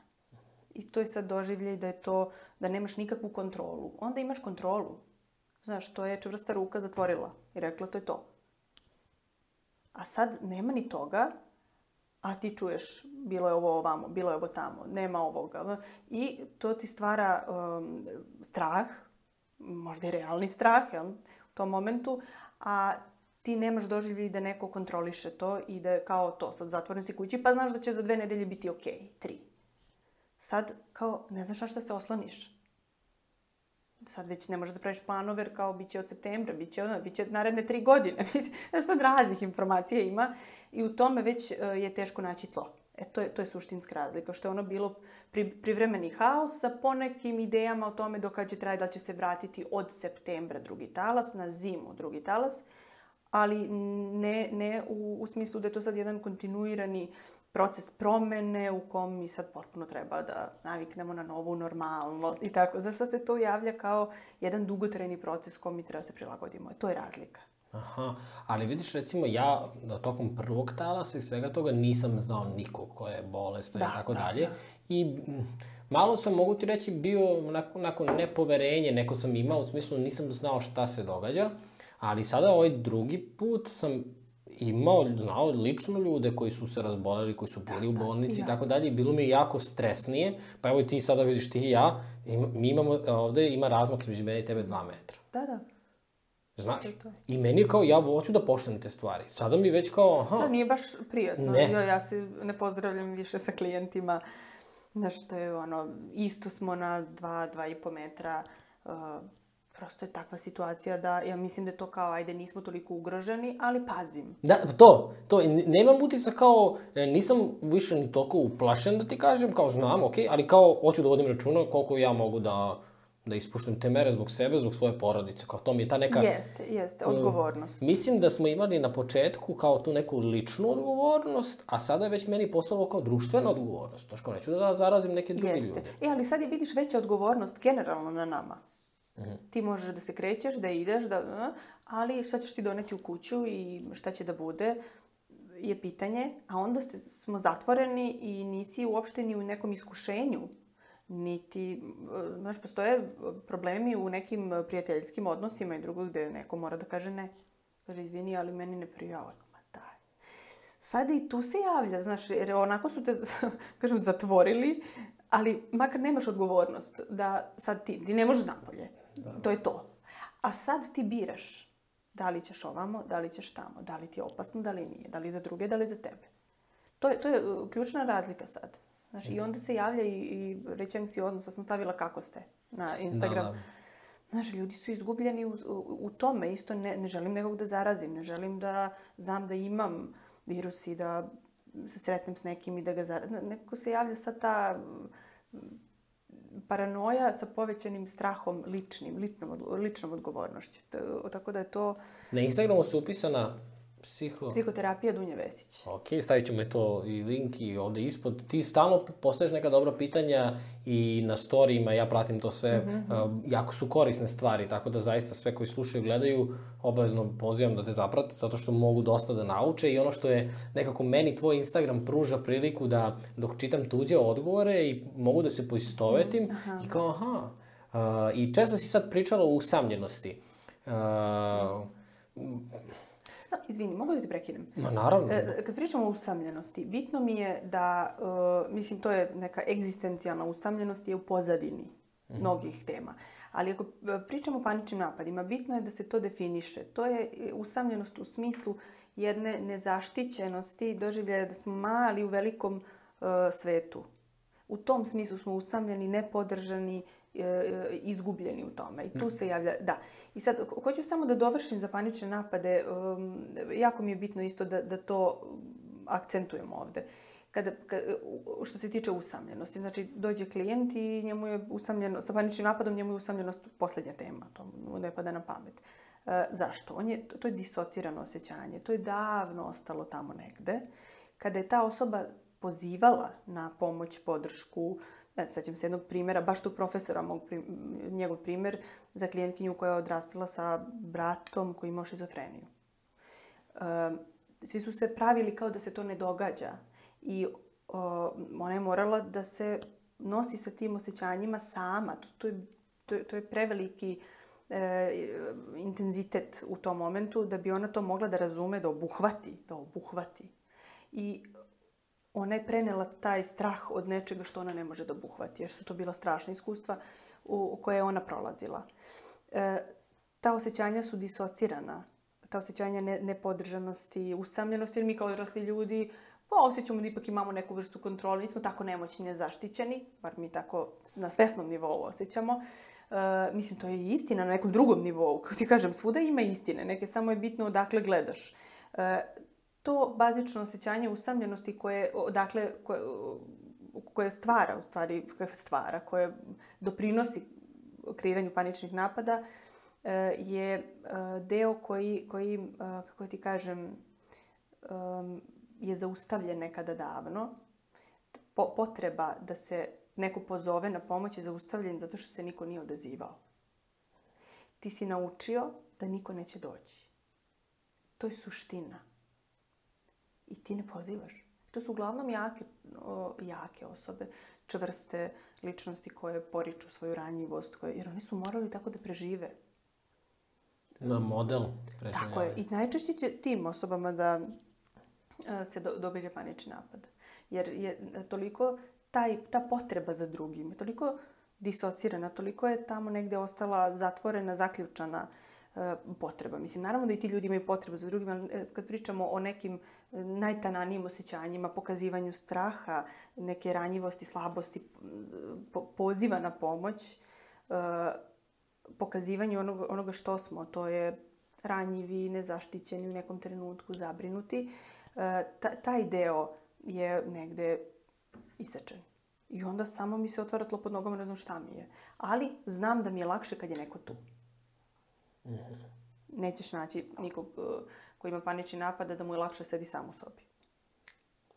I to je sad doživljaj da je to, da nemaš nikakvu kontrolu. Onda imaš kontrolu. Znaš, to je čvrsta ruka zatvorila i rekla to je to. A sad nema ni toga, a ti čuješ bilo je ovo ovamo, bilo je ovo tamo, nema ovoga. I to ti stvara um, strah, možda i realni strah, jel, u tom momentu, a ti nemaš doživlje da neko kontroliše to i da je kao to, sad zatvoren si kući, pa znaš da će za dve nedelje biti okej, tri. Sad, kao, ne znaš na šta se osloniš. Sad već ne možeš da praviš planove, jer kao, bit će od septembra, bit će, ono, bit će naredne tri godine. <laughs> Znaš, sad raznih informacija ima i u tome već uh, je teško naći tlo. E, to je, to je suštinska razlika, što je ono bilo pri, privremeni haos sa ponekim idejama o tome do kada će trajati, da će se vratiti od septembra drugi talas, na zimu drugi talas, ali ne, ne u, u smislu da je to sad jedan kontinuirani proces promene u kom mi sad potpuno treba da naviknemo na novu normalnost i tako. Zašto se to javlja kao jedan dugotrajni proces kom mi treba da se prilagodimo? To je razlika. Aha, ali vidiš recimo ja na tokom prvog talasa i svega toga nisam znao nikog ko je bolestan Da, i tako da, dalje. I mm, malo sam, mogu ti reći, bio nakon, nakon nepoverenje, neko sam imao, u smislu nisam znao šta se događa, ali sada ovaj drugi put sam imao, znao lično ljude koji su se razboleli, koji su bili u bolnici i ja. tako dalje i bilo mi je jako stresnije. Pa evo i ti sada vidiš ti i ja, ima, mi imamo, ovde ima razmak između mene i tebe dva metra. Da, da. Znaš? I meni je kao, ja hoću da poštem te stvari. Sada mi već kao, aha, Da, nije baš prijatno. Ne. Ja, ja se ne pozdravljam više sa klijentima. Znaš, to je ono, isto smo na dva, dva i po metra. Uh, prosto je takva situacija da ja mislim da je to kao, ajde, nismo toliko ugroženi, ali pazim. Da, to, to, nemam utisak kao, e, nisam više ni toliko uplašen da ti kažem, kao znam, okej, ali kao hoću da vodim računa koliko ja mogu da, da ispuštam te mere zbog sebe, zbog svoje porodice, kao to mi je ta neka... Jeste, jeste, odgovornost. Mislim da smo imali na početku kao tu neku ličnu odgovornost, a sada je već meni postalo kao društvena odgovornost. Znaš, kao neću da zarazim neke druge Jeste. ljude. E, ali sad je vidiš veća odgovornost generalno na nama. Ti možeš da se krećeš, da ideš, da, ali šta ćeš ti doneti u kuću i šta će da bude je pitanje, a onda ste, smo zatvoreni i nisi uopšte ni u nekom iskušenju, niti, znaš, postoje problemi u nekim prijateljskim odnosima i drugo gde neko mora da kaže ne. Kaže, izvini, ali meni ne prijava. Ma daj. Sad i tu se javlja, znaš, jer onako su te, <laughs> kažem, zatvorili, ali makar nemaš odgovornost da sad ti, ti ne možeš napolje. Da. To je to. A sad ti biraš da li ćeš ovamo, da li ćeš tamo, da li ti je opasno, da li nije, da li za druge, da li za tebe. To je, to je uh, ključna razlika sad. Znaš, i onda se javlja i, i reći anksioznost, sad sam stavila kako ste na Instagram. Da, da. Znaš, ljudi su izgubljeni u, u, u tome. Isto ne, ne želim nekog da zarazim, ne želim da znam da imam virus i da se sretnem s nekim i da ga zarazim. Nekako se javlja sad ta mm, paranoja sa povećanim strahom ličnim, ličnom, ličnom odgovornošću. Tako da je to Na Instagramu su upisana psiho... psihoterapija Dunje Vesić. Ok, stavit ćemo i to i link i ovde ispod. Ti stalno postaješ neka dobra pitanja i na storijima, ja pratim to sve, mm -hmm. uh, jako su korisne stvari, tako da zaista sve koji slušaju i gledaju, obavezno pozivam da te zaprate, zato što mogu dosta da nauče i ono što je nekako meni tvoj Instagram pruža priliku da dok čitam tuđe odgovore i mogu da se poistovetim mm, i kao aha. Uh, I često si sad pričala o usamljenosti. Uh, Sa, izvini, mogu da te prekinem? ma naravno. E, kad pričamo o usamljenosti, bitno mi je da, e, mislim, to je neka egzistencijalna usamljenost je u pozadini mnogih tema. Ali ako e, pričamo o paničnim napadima, bitno je da se to definiše. To je e, usamljenost u smislu jedne nezaštićenosti, doživljaja da smo mali u velikom uh, svetu. U tom smislu smo usamljeni, nepodržani, izgubljeni u tome. I tu se javlja, da. I sad, hoću samo da dovršim za panične napade. Um, jako mi je bitno isto da, da to akcentujemo ovde. Kada, kada, što se tiče usamljenosti, znači dođe klijent i njemu je usamljeno, sa paničnim napadom njemu je usamljenost poslednja tema, to mu ne pada na pamet. E, zašto? On je, to je disocirano osjećanje, to je davno ostalo tamo negde. Kada je ta osoba pozivala na pomoć, podršku, ne sećam se jednog primjera, baš tu profesora, mog, njegov primer, za klijentkinju koja je odrastala sa bratom koji ima šizofreniju. E, svi su se pravili kao da se to ne događa i o, ona je morala da se nosi sa tim osjećanjima sama. To, to, je, to, to je preveliki e, intenzitet u tom momentu da bi ona to mogla da razume, da obuhvati, da obuhvati. I ona je prenela taj strah od nečega što ona ne može da obuhvati, jer su to bila strašna iskustva u, u koje je ona prolazila. E, ta osjećanja su disocirana, ta osjećanja ne, nepodržanosti, usamljenosti, jer mi kao odrasli ljudi pa osjećamo da ipak imamo neku vrstu kontrole, nismo tako nemoćni, nezaštićeni, bar mi tako na svesnom nivou osjećamo. Uh, mislim, to je istina na nekom drugom nivou. Kako ti kažem, svuda ima istine, neke samo je bitno odakle gledaš. Uh, to bazično osjećanje usamljenosti koje, odakle, koje, koje stvara, u stvari, koje stvara, koje doprinosi kreiranju paničnih napada, uh, je uh, deo koji, koji uh, kako ti kažem, je zaustavljen nekada davno. Po, potreba da se neko pozove na pomoć je zaustavljen zato što se niko nije odazivao. Ti si naučio da niko neće doći. To je suština. I ti ne pozivaš. To su uglavnom jake, o, jake osobe, čvrste ličnosti koje poriču svoju ranjivost, koje, jer oni su morali tako da prežive. Na model preživljavanja. Tako je. I najčešće će tim osobama da se do, događa panični napad. Jer je toliko taj, ta potreba za drugim, toliko disocirana, toliko je tamo negde ostala zatvorena, zaključana e, potreba. Mislim, naravno da i ti ljudi imaju potrebu za drugim, ali e, kad pričamo o nekim najtananijim osjećanjima, pokazivanju straha, neke ranjivosti, slabosti, po, poziva na pomoć, e, pokazivanju onoga, onoga što smo, to je ranjivi, nezaštićeni u nekom trenutku, zabrinuti, E, ta, taj deo je negde isečen. I onda samo mi se otvara tlo pod nogama, ne znam šta mi je. Ali znam da mi je lakše kad je neko tu. Mm -hmm. Nećeš naći nikog uh, ko ima panični napad da mu je lakše sedi sam u sobi.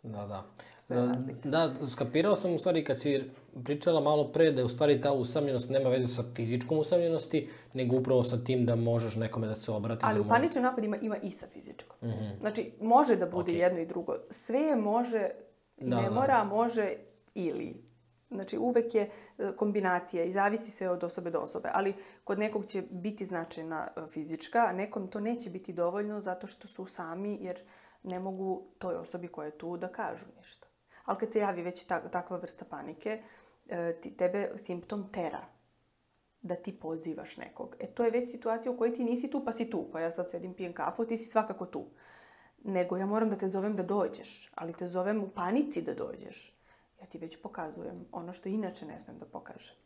Da, da. Da, da, skapirao sam u stvari kad si pričala malo pre da je u stvari ta usamljenost nema veze sa fizičkom usamljenosti, nego upravo sa tim da možeš nekome da se obratiš. Ali u paničnim napadima ima i sa fizičkom. Mm -hmm. Znači, može da bude okay. jedno i drugo. Sve je može i da, ne da. mora, može ili. Znači, uvek je e, kombinacija i zavisi se od osobe do osobe. Ali kod nekog će biti značajna e, fizička, a nekom to neće biti dovoljno zato što su sami, jer ne mogu toj osobi koja je tu da kažu ništa. Ali kad se javi već ta, takva vrsta panike, e, tebe simptom tera da ti pozivaš nekog. E to je već situacija u kojoj ti nisi tu pa si tu. Pa ja sad sedim pijem kafu, ti si svakako tu. Nego ja moram da te zovem da dođeš, ali te zovem u panici da dođeš. Ja ti već pokazujem ono što inače ne smem da pokažem.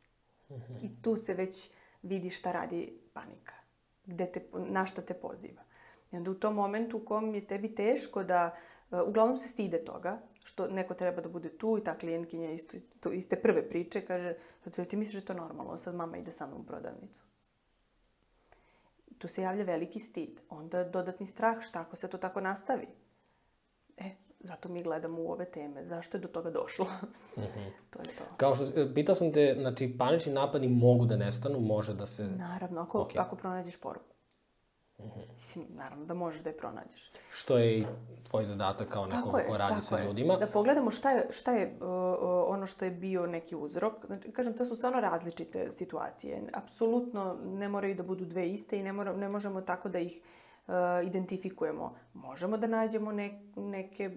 Mm -hmm. I tu se već vidi šta radi panika. Gde te, na šta te poziva. I onda u tom momentu u kom je tebi teško da, uh, uglavnom se stide toga, što neko treba da bude tu i ta klijentkinja isto, to, iste prve priče kaže, ti misliš da je to normalno, sad mama ide sa mnom u prodavnicu. Tu se javlja veliki stid. Onda dodatni strah, šta ako se to tako nastavi? E, zato mi gledamo u ove teme. Zašto je do toga došlo? Mm -hmm. <laughs> to je to. Kao što, pitao sam te, znači, panični napadi mogu da nestanu, može da se... Naravno, ako, okay. ako pronađeš poruku. Mm -hmm. Mislim, naravno da možeš da je pronađeš. Što je i tvoj zadatak kao neko ko radi sa ljudima. Da pogledamo šta je, šta je uh, ono što je bio neki uzrok. Znači, kažem, to su stvarno različite situacije. Apsolutno ne moraju da budu dve iste i ne, mora, ne možemo tako da ih identifikujemo. Možemo da nađemo ne, neke e,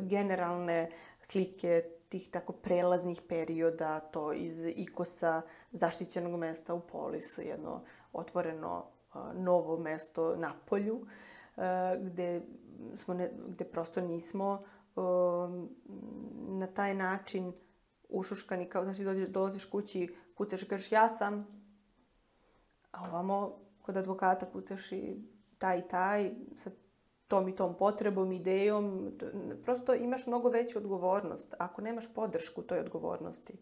generalne slike tih tako prelaznih perioda, to iz ikosa zaštićenog mesta u Polisu, jedno otvoreno novo mesto na polju, gde, smo ne, gde prosto nismo na taj način ušuškani, kao, znači, dođe, dolaziš kući, kucaš i kažeš ja sam, a ovamo kod advokata kucaš i taj i taj, sa tom i tom potrebom, idejom, prosto imaš mnogo veću odgovornost. Ako nemaš podršku toj odgovornosti,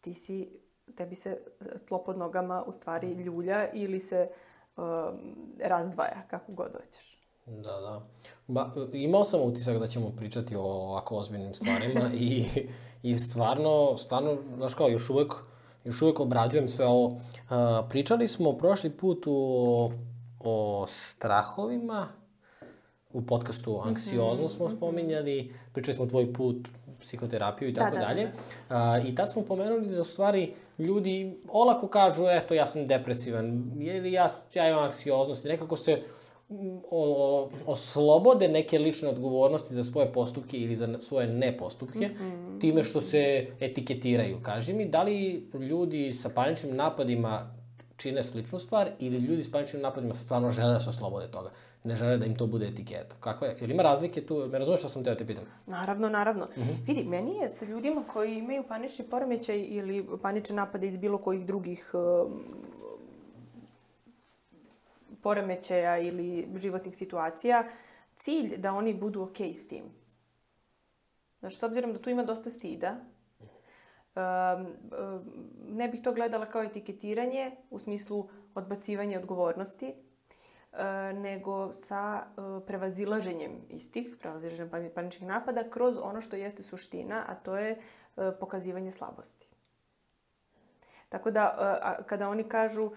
ti si, tebi se tlo pod nogama u stvari ljulja ili se um, razdvaja, kako god hoćeš. Da, da. Ba, imao sam utisak da ćemo pričati o ovako ozbiljnim stvarima <laughs> i, i stvarno, stvarno, znaš kao, još uvek, još uvek obrađujem sve ovo. Uh, pričali smo prošli put o, o strahovima, u podcastu mhm, Anksiozno smo mhm. spominjali, pričali smo tvoj put, psihoterapiju i da, tako da, da, dalje. Da, da. I tad smo pomenuli da u stvari ljudi olako kažu, eto, ja sam depresivan, ili ja, ja imam anksioznost i nekako se o, oslobode neke lične odgovornosti za svoje postupke ili za svoje nepostupke, mm -hmm. time što se etiketiraju. Kaži mi, da li ljudi sa paničnim napadima čine sličnu stvar ili ljudi s paničnim napadima stvarno žele da se oslobode toga? Ne žele da im to bude etiketa. Kako je? Ili ima razlike tu? Me razumeš šta sam teo da te pitam? Naravno, naravno. Mm -hmm. Vidi, meni je sa ljudima koji imaju panični poremećaj ili panične napade iz bilo kojih drugih uh, poremećaja ili životnih situacija, cilj da oni budu okej okay s tim. Znači, s obzirom da tu ima dosta stida, um, ne bih to gledala kao etiketiranje u smislu odbacivanja odgovornosti, nego sa prevazilaženjem istih, prevazilaženjem paničnih napada, kroz ono što jeste suština, a to je pokazivanje slabosti. Tako da, kada oni kažu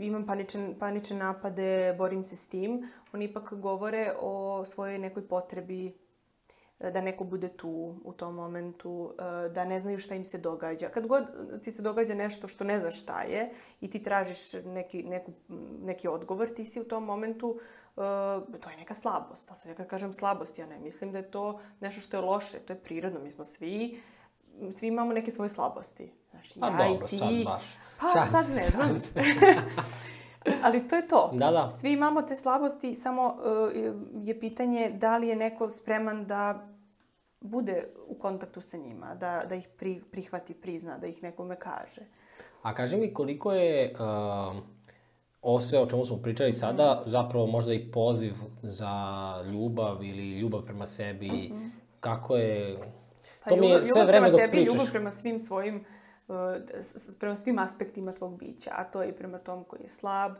imam panične, panične napade, borim se s tim, oni ipak govore o svojoj nekoj potrebi da neko bude tu u tom momentu, e, da ne znaju šta im se događa. Kad god ti se događa nešto što ne znaš šta je i ti tražiš neki, neku, neki odgovor, ti si u tom momentu, uh, to je neka slabost. A sad ja kad kažem slabost, ja ne mislim da je to nešto što je loše, to je prirodno. Mi smo svi, svi imamo neke svoje slabosti. Znaš, pa ja dobro, i ti... sad baš. Pa Šans, sad ne znam. <laughs> Ali to je to. Da, da. Svi imamo te slabosti, samo uh, je pitanje da li je neko spreman da bude u kontaktu sa njima, da, da ih pri, prihvati, prizna, da ih nekome kaže. A kaži mi koliko je uh, ovo sve o čemu smo pričali sada, -hmm. zapravo možda i poziv za ljubav ili ljubav prema sebi, mm -hmm. kako je... Pa to mi je sve vreme dok sebi, pričaš. Ljubav prema svim svojim prema svim aspektima tvog bića, a to je i prema tom koji je slab,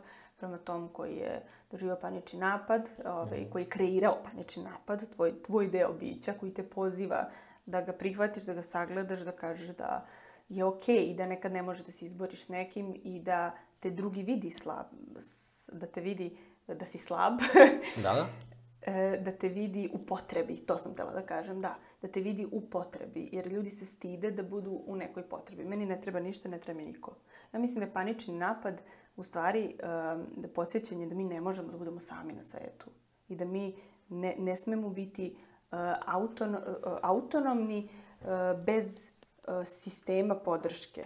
prema tom koji je doživao panični napad, ovaj, mm. koji je kreirao panični napad, tvoj, tvoj deo bića koji te poziva da ga prihvatiš, da ga sagledaš, da kažeš da je okej okay i da nekad ne možeš da se izboriš s nekim i da te drugi vidi slab, da te vidi da si slab. <laughs> da, da. E, da te vidi u potrebi, to sam htela da kažem, da, da te vidi u potrebi, jer ljudi se stide da budu u nekoj potrebi. Meni ne treba ništa, ne treba mi niko. Ja mislim da je panični napad u stvari da podsjećanje da mi ne možemo da budemo sami na svetu i da mi ne, ne smemo biti uh, autono, uh, autonomni uh, bez sistema podrške.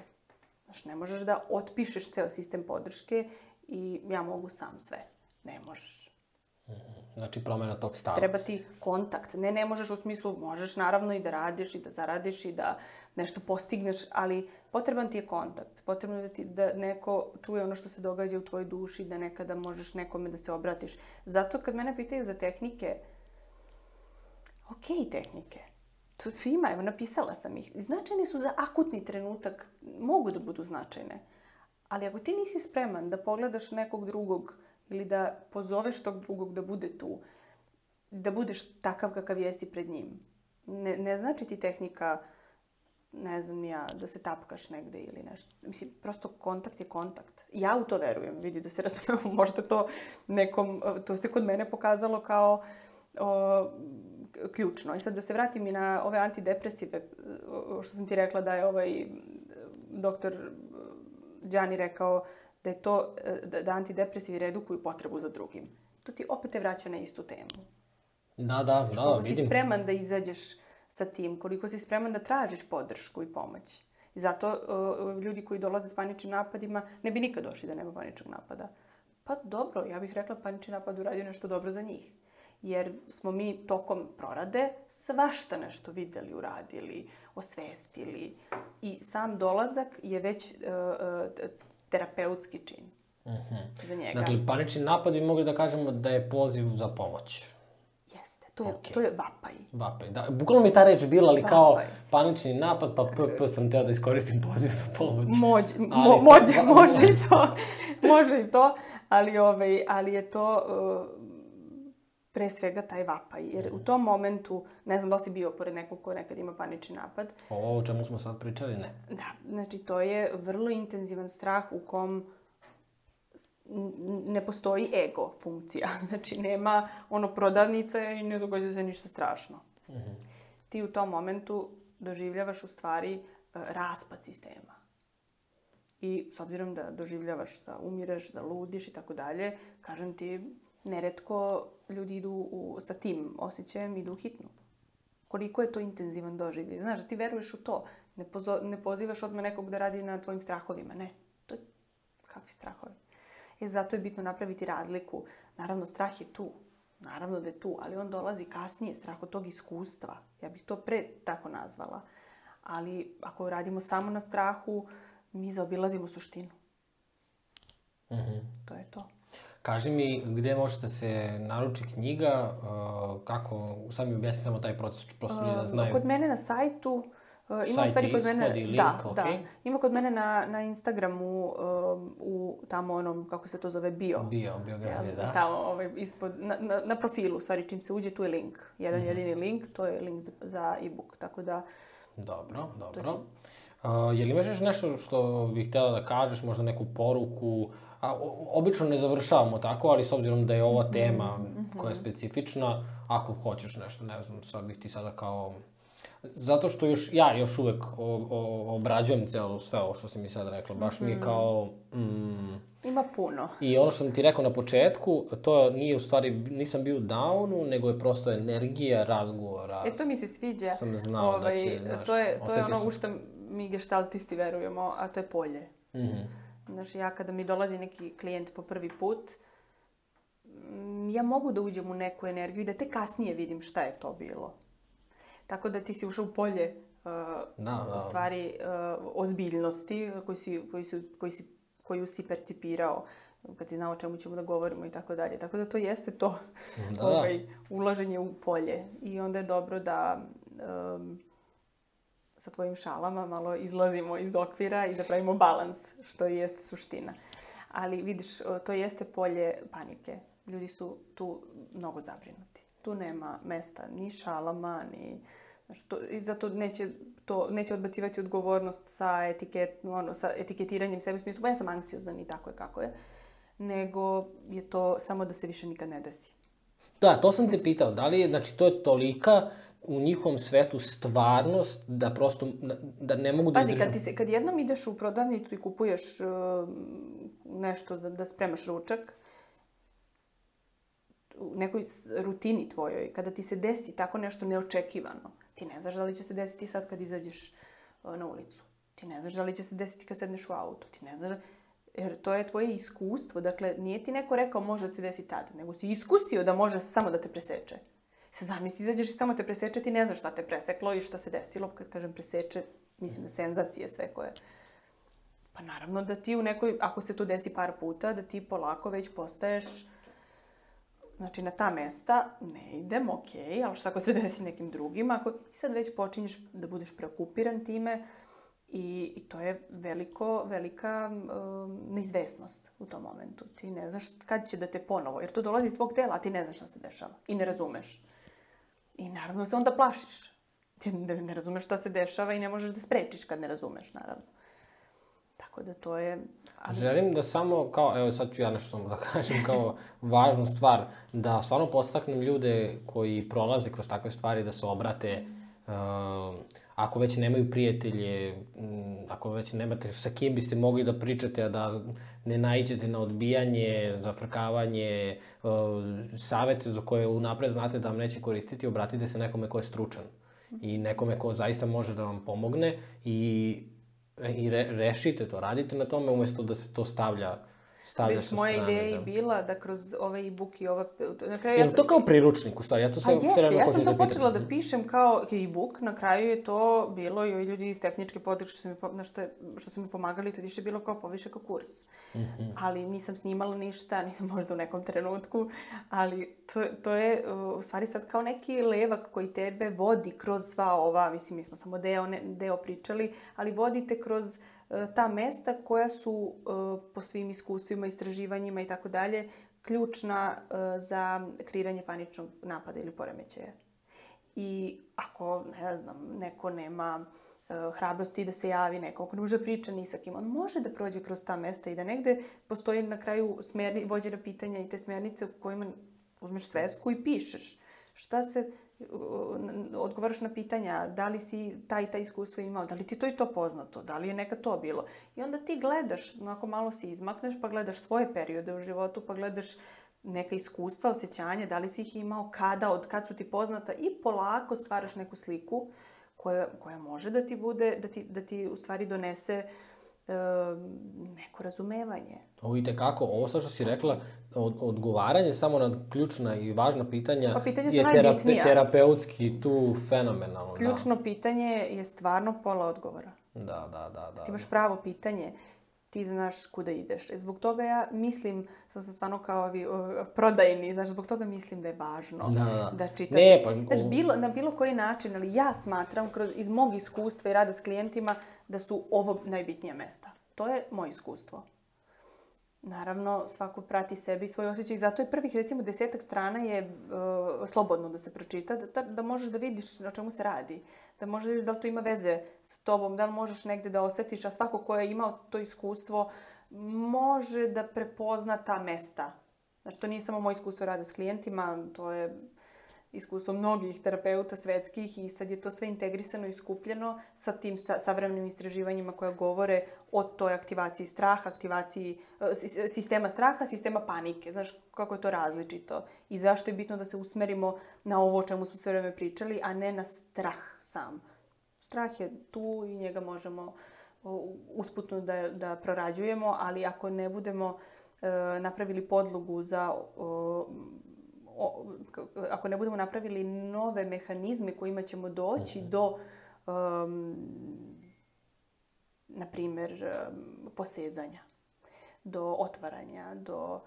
Znaš, ne možeš da otpišeš ceo sistem podrške i ja mogu sam sve. Ne možeš. Znači promena tog stava. Treba ti kontakt. Ne, ne možeš u smislu, možeš naravno i da radiš i da zaradiš i da nešto postigneš, ali potreban ti je kontakt. Potrebno je da, ti, da neko čuje ono što se događa u tvojoj duši, da nekada možeš nekome da se obratiš. Zato kad mene pitaju za tehnike, ok tehnike, to ima, evo napisala sam ih. Značajne su za akutni trenutak, mogu da budu značajne. Ali ako ti nisi spreman da pogledaš nekog drugog ili da pozoveš tog drugog da bude tu, da budeš takav kakav jesi pred njim. Ne, ne znači ti tehnika, ne znam ja, da se tapkaš negde ili nešto. Mislim, prosto kontakt je kontakt. Ja u to verujem, vidi da se razumemo, <laughs> možda to nekom, to se kod mene pokazalo kao o, ključno. I sad da se vratim i na ove antidepresive, što sam ti rekla da je ovaj doktor Đani rekao da je to, da, da antidepresivi redukuju potrebu za drugim. To ti opet te vraća na istu temu. Da, da, da, da, Koliko si vidim. spreman da izađeš sa tim, koliko si spreman da tražiš podršku i pomoć. I zato uh, ljudi koji dolaze s paničnim napadima ne bi nikad došli da nema paničnog napada. Pa dobro, ja bih rekla panični napad uradio nešto dobro za njih. Jer smo mi tokom prorade svašta nešto videli, uradili, osvestili. I sam dolazak je već uh, uh, terapeutski čin za njega. Dakle, panični napad bi mogli da kažemo da je poziv za pomoć. To je, Okej. to je vapaj. Vapaj, da. Bukvalno mi ta reč bila, ali kao panični napad, pa p, p sam teo da iskoristim poziv za pomoć. Moć, Ali mo, sad- moće, može i to. može i to, ali, ovaj, ali je to uh, pre svega taj vapaj. Jer u tom momentu, ne znam da li si bio pored nekog ko nekad ima panični napad, Ovo o čemu smo sad pričali, ne. da, znači to je vrlo intenzivan strah u kom ne postoji ego funkcija. <laughs> Znači nema ono prodavnica i ne događa se ništa strašno. Ti u tom momentu doživljavaš u stvari e, raspad sistema. I s obzirom da doživljavaš da umireš, da ludiš i tako dalje, kažem ti, neretko ljudi idu u, sa tim osjećajem, idu u hitnu. Koliko je to intenzivan doživljaj. Znaš, da ti veruješ u to. Ne, pozo, ne pozivaš odmah nekog da radi na tvojim strahovima. Ne. To je kakvi strahovi. E, zato je bitno napraviti razliku. Naravno, strah je tu. Naravno da je tu, ali on dolazi kasnije, strah od tog iskustva. Ja bih to pre tako nazvala. Ali ako radimo samo na strahu, mi zaobilazimo suštinu. Mhm. To je to. Kaži mi gde može da se naruči knjiga, kako, sad mi objasni samo taj proces, prosto ljudi da znaju. Kod mene na sajtu, uh, ima u stvari kod mene, i link, da, da. okej. Ima kod mene na, na Instagramu, um, u tamo onom, kako se to zove, bio. Bio, biografija, Jel, da. Tamo, ovaj, ispod, na, na, na profilu, u stvari, čim se uđe, tu je link. Jedan Mhm. jedini link, to je link za, za e-book. Tako da, Dobro, dobro. Uh, je li imaš još nešto što bih htjela da kažeš, možda neku poruku? A, o- obično ne završavamo tako, ali s obzirom da je Mhm, ova tema koja je specifična, ako hoćeš nešto, ne znam, sad bih ti sada kao... Zato što još, ja još uvek o, o, obrađujem celo sve ovo što si mi sad rekla. Baš Mhm. mi je kao... Mm, ima puno. I ono što sam ti rekao na početku, to nije u stvari, nisam bio u downu, nego je prosto energija razgovora. E, to mi se sviđa. Sam znao da će, znaš, to je, to je ono sam. u što mi geštaltisti verujemo, a to je polje. Mhm. Znaš, ja kada mi dolazi neki klijent po prvi put, mm, ja mogu da uđem u neku energiju i da te kasnije vidim šta je to bilo. Tako da ti si ušao u polje uh, Da, da. u stvari uh, ozbiljnosti koju si, koji si, koji si, koju si percipirao kad si znao o čemu ćemo da govorimo i tako dalje. Tako da to jeste to Da, ovaj, ulaženje u polje. I onda je dobro da um, sa tvojim šalama malo izlazimo iz okvira i da pravimo balans, što i jeste suština. Ali vidiš, to jeste polje panike. Ljudi su tu mnogo zabrinuti. Tu nema mesta ni šalama, ni... Znaš, to, I zato neće, to, neće odbacivati odgovornost sa, etiket, ono, sa etiketiranjem sebe u smislu, ba ja sam anksiozan i tako je kako je. Nego je to samo da se više nikad ne desi. Da, to sam te pitao, da li je, znači, to je tolika u njihovom svetu stvarnost da prosto, da, da ne mogu da Pazi, izdržam. kad, ti se, kad jednom ideš u prodavnicu i kupuješ uh, nešto za, da spremaš ručak, u nekoj rutini tvojoj, kada ti se desi tako nešto neočekivano, ti ne znaš da li će se desiti sad kad izađeš na ulicu. Ti ne znaš da li će se desiti kad sedneš u auto. Ti ne znaš, jer to je tvoje iskustvo. Dakle, nije ti neko rekao može da se desi tad, nego si iskusio da može samo da te preseče. Se zamisli, izađeš i samo te preseče, ti ne znaš šta te preseklo i šta se desilo. Kad kažem preseče, mislim na senzacije sve koje. Pa naravno da ti u nekoj, ako se to desi par puta, da ti polako već postaješ Znači, na ta mesta ne idem, okej, ali šta ako se <laughs> desi nekim drugim? Ako, I sad već počinješ da budeš preokupiran time i, i to je veliko, velika um, neizvesnost u tom momentu. Ti ne znaš kad će da te ponovo, jer to dolazi iz tvog tela, a ti ne znaš šta se dešava i ne razumeš. I naravno se onda plašiš. Ti ne, ne razumeš šta se dešava i ne možeš da sprečiš kad ne razumeš, naravno. Tako da to je... Ali, Želim da samo, kao, evo sad ću ja nešto samo da <laughs> kažem kao važnu stvar, da stvarno podstaknem ljude koji prolaze kroz takve stvari da se obrate ako već nemaju prijatelje, m, ako već nemate sa kim biste mogli da pričate, a da ne naiđete na odbijanje, zafrkavanje, uh, savete za koje unapred znate da vam neće koristiti, obratite se nekome ko je stručan i nekome ko zaista može da vam pomogne i, i re, rešite to, radite na tome umesto da se to stavlja stavlja Već sa moja strane. ideja da. i bila da kroz ovaj e-book i ova... Na kraju Je ja li to kao priručnik u stvari? Ja to sve jeste, ja sam da to pitam. počela da pišem kao e-book, na kraju je to bilo i ovi ljudi iz tehničke podrške što su mi, na što, što su mi pomagali, to je više bilo kao poviše kao kurs. Mm Mhm. -hmm. Ali nisam snimala ništa, <laughs> nisam možda u nekom trenutku, ali to, to je u stvari sad kao neki levak koji tebe vodi kroz sva ova, mislim, mi smo samo deo, ne, deo pričali, ali vodite kroz uh, ta mesta koja su uh, po svim iskustvima, istraživanjima i tako dalje, ključna uh, za kreiranje paničnog napada ili poremećaja. I ako, ne znam, neko nema hrabrosti da se javi neko, ako ne može da priča ni sa kim, on može da prođe kroz ta mesta i da negde postoji na kraju smerni, vođena pitanja i te smernice u kojima uzmeš svesku i pišeš. Šta se, odgovaraš na pitanja, da li si taj i taj iskustvo imao, da li ti to i to poznato, da li je nekad to bilo. I onda ti gledaš, onako malo se izmakneš, pa gledaš svoje periode u životu, pa gledaš neka iskustva, osjećanja, da li si ih imao, kada, od kad su ti poznata i polako stvaraš neku sliku koja, koja može da ti bude, da ti, da ti u stvari donese e, neko razumevanje. Ovo i tekako, ovo sad što si rekla, od, odgovaranje samo na ključna i važna pitanja Pa pitanja je najbitnija. terapeutski tu fenomenalno. Ključno pitanje je stvarno pola odgovora. Da, da, da, da. da. Ti imaš pravo pitanje, ti znaš kuda ideš. E, Zbog toga ja mislim, sad sam stvarno kao ovi uh, prodajni, znaš, zbog toga mislim da je važno Da, da. da čitam. Ne, pa- Znaš, bilo, na bilo koji način, ali ja smatram kroz, iz mog iskustva i rada s klijentima da su ovo najbitnija mesta. To je moje iskustvo. Naravno, svako prati sebe i svoj osjećaj zato je prvih, recimo, desetak strana je uh, slobodno da se pročita, da, da, da možeš da vidiš o čemu se radi, da možeš da vidiš da li to ima veze sa tobom, da li možeš negde da osetiš, a svako ko je imao to iskustvo može da prepozna ta mesta. Znači, to nije samo moje iskustvo rada s klijentima, to je iskustvo mnogih terapeuta svetskih i sad je to sve integrisano i skupljeno sa tim sta, savremenim istraživanjima koja govore o toj aktivaciji straha, aktivaciji e, sis- sistema straha, sistema panike. Znaš kako je to različito i zašto je bitno da se usmerimo na ovo o čemu smo sve vreme pričali, a ne na strah sam. Strah je tu i njega možemo usputno da, da prorađujemo, ali ako ne budemo e, napravili podlogu za ako ne budemo napravili nove mehanizme kojima ćemo doći do um, na primer um, posezanja do otvaranja, do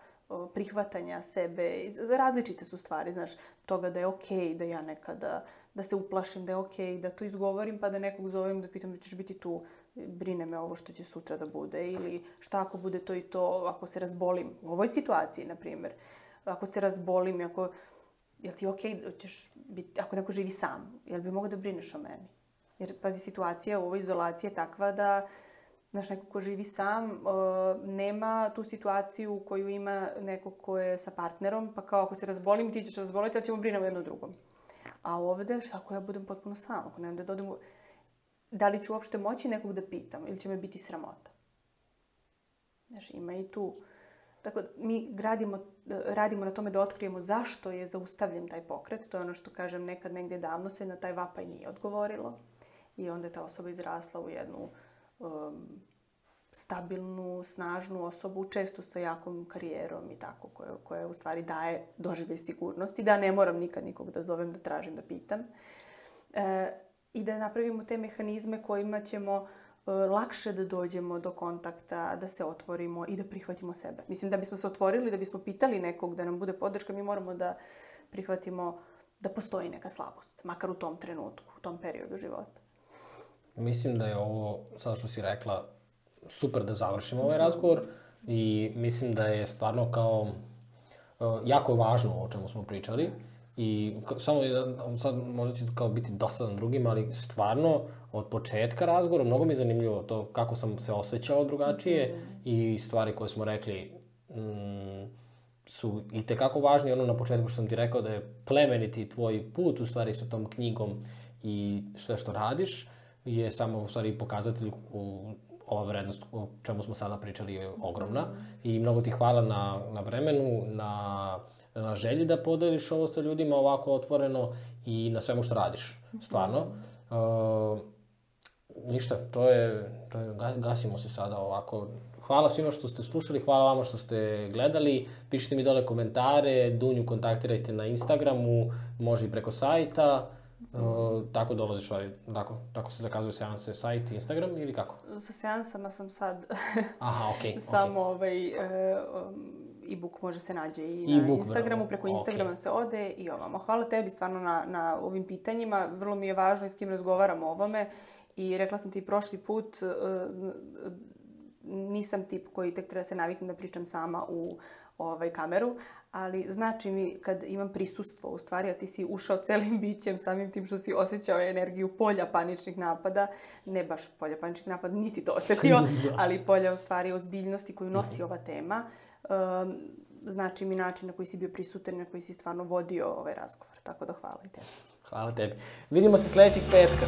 prihvatanja sebe. Različite su stvari, znaš, toga da je okej okay, da ja nekada, da se uplašim, da je okej okay, da to izgovorim, pa da nekog zovem da pitam da ćeš biti tu, brine me ovo što će sutra da bude, ili šta ako bude to i to, ako se razbolim. U ovoj situaciji, na primjer, ako se razbolim ako, jel ti okej okay, da ćeš biti, ako neko živi sam, jel bi mogao da brineš o meni? Jer, pazi, situacija u ovoj izolaciji je takva da, znaš, neko ko živi sam, uh, nema tu situaciju koju ima neko ko je sa partnerom, pa kao ako se razbolim, ti ćeš razboliti, ali ćemo brinemo jedno drugom. A ovde, šta ako ja budem potpuno sam, ako nemam da dodam, u- da li ću uopšte moći nekog da pitam ili će me biti sramota? Znaš, ima i tu. Tako da mi gradimo, radimo na tome da otkrijemo zašto je zaustavljen taj pokret. To je ono što kažem nekad negdje davno se na taj vapaj nije odgovorilo. I onda je ta osoba izrasla u jednu um, stabilnu, snažnu osobu, često sa jakom karijerom i tako, koja, koja u stvari daje doživljaj sigurnosti, da ne moram nikad nikog da zovem, da tražim, da pitam. E, I da napravimo te mehanizme kojima ćemo lakše da dođemo do kontakta, da se otvorimo i da prihvatimo sebe. Mislim, da bismo se otvorili, da bismo pitali nekog da nam bude podrška, mi moramo da prihvatimo da postoji neka slabost, makar u tom trenutku, u tom periodu života. Mislim da je ovo, sad što si rekla, super da završimo ovaj razgovor i mislim da je stvarno kao uh, jako važno o čemu smo pričali i samo sad možda će kao biti dosadan drugima, ali stvarno od početka razgovora mnogo mi je zanimljivo to kako sam se osjećao drugačije i stvari koje smo rekli mm, su i tekako važni. Ono na početku što sam ti rekao da je plemeniti tvoj put u stvari sa tom knjigom i sve što radiš je samo u stvari pokazatelj u ova vrednost o čemu smo sada pričali je ogromna i mnogo ti hvala na, na vremenu, na, na želji da podeliš ovo sa ljudima ovako otvoreno i na svemu što radiš, stvarno. Uh, ništa, to je, to je, gasimo se sada ovako. Hvala svima što ste slušali, hvala vama što ste gledali. Pišite mi dole komentare, Dunju kontaktirajte na Instagramu, može i preko sajta. Uh, tako dolaze stvari, tako, tako se zakazuju seanse, sajt, Instagram ili kako? Sa seansama sam sad Aha. Okay, <laughs> samo okay. ovaj, uh, e-book može se nađe i e na Instagramu, preko Instagrama okay. se ode i ovamo. Hvala tebi stvarno na, na ovim pitanjima, vrlo mi je važno i s kim razgovaramo o ovome i rekla sam ti prošli put, uh, nisam tip koji tek treba se naviknem da pričam sama u ovaj, kameru, ali znači mi kad imam prisustvo, u stvari, a ti si ušao celim <laughs> bićem samim tim što si osjećao energiju polja paničnih napada, ne baš polja paničnih napada, nisi to <laughs> osetio, da. ali polja u stvari ozbiljnosti koju nosi mhm. ova tema, um, znači mi način na koji si bio prisutan, na koji si stvarno vodio ovaj razgovor. Tako da hvala i tebi. Hvala tebi. Vidimo se sledećeg petka.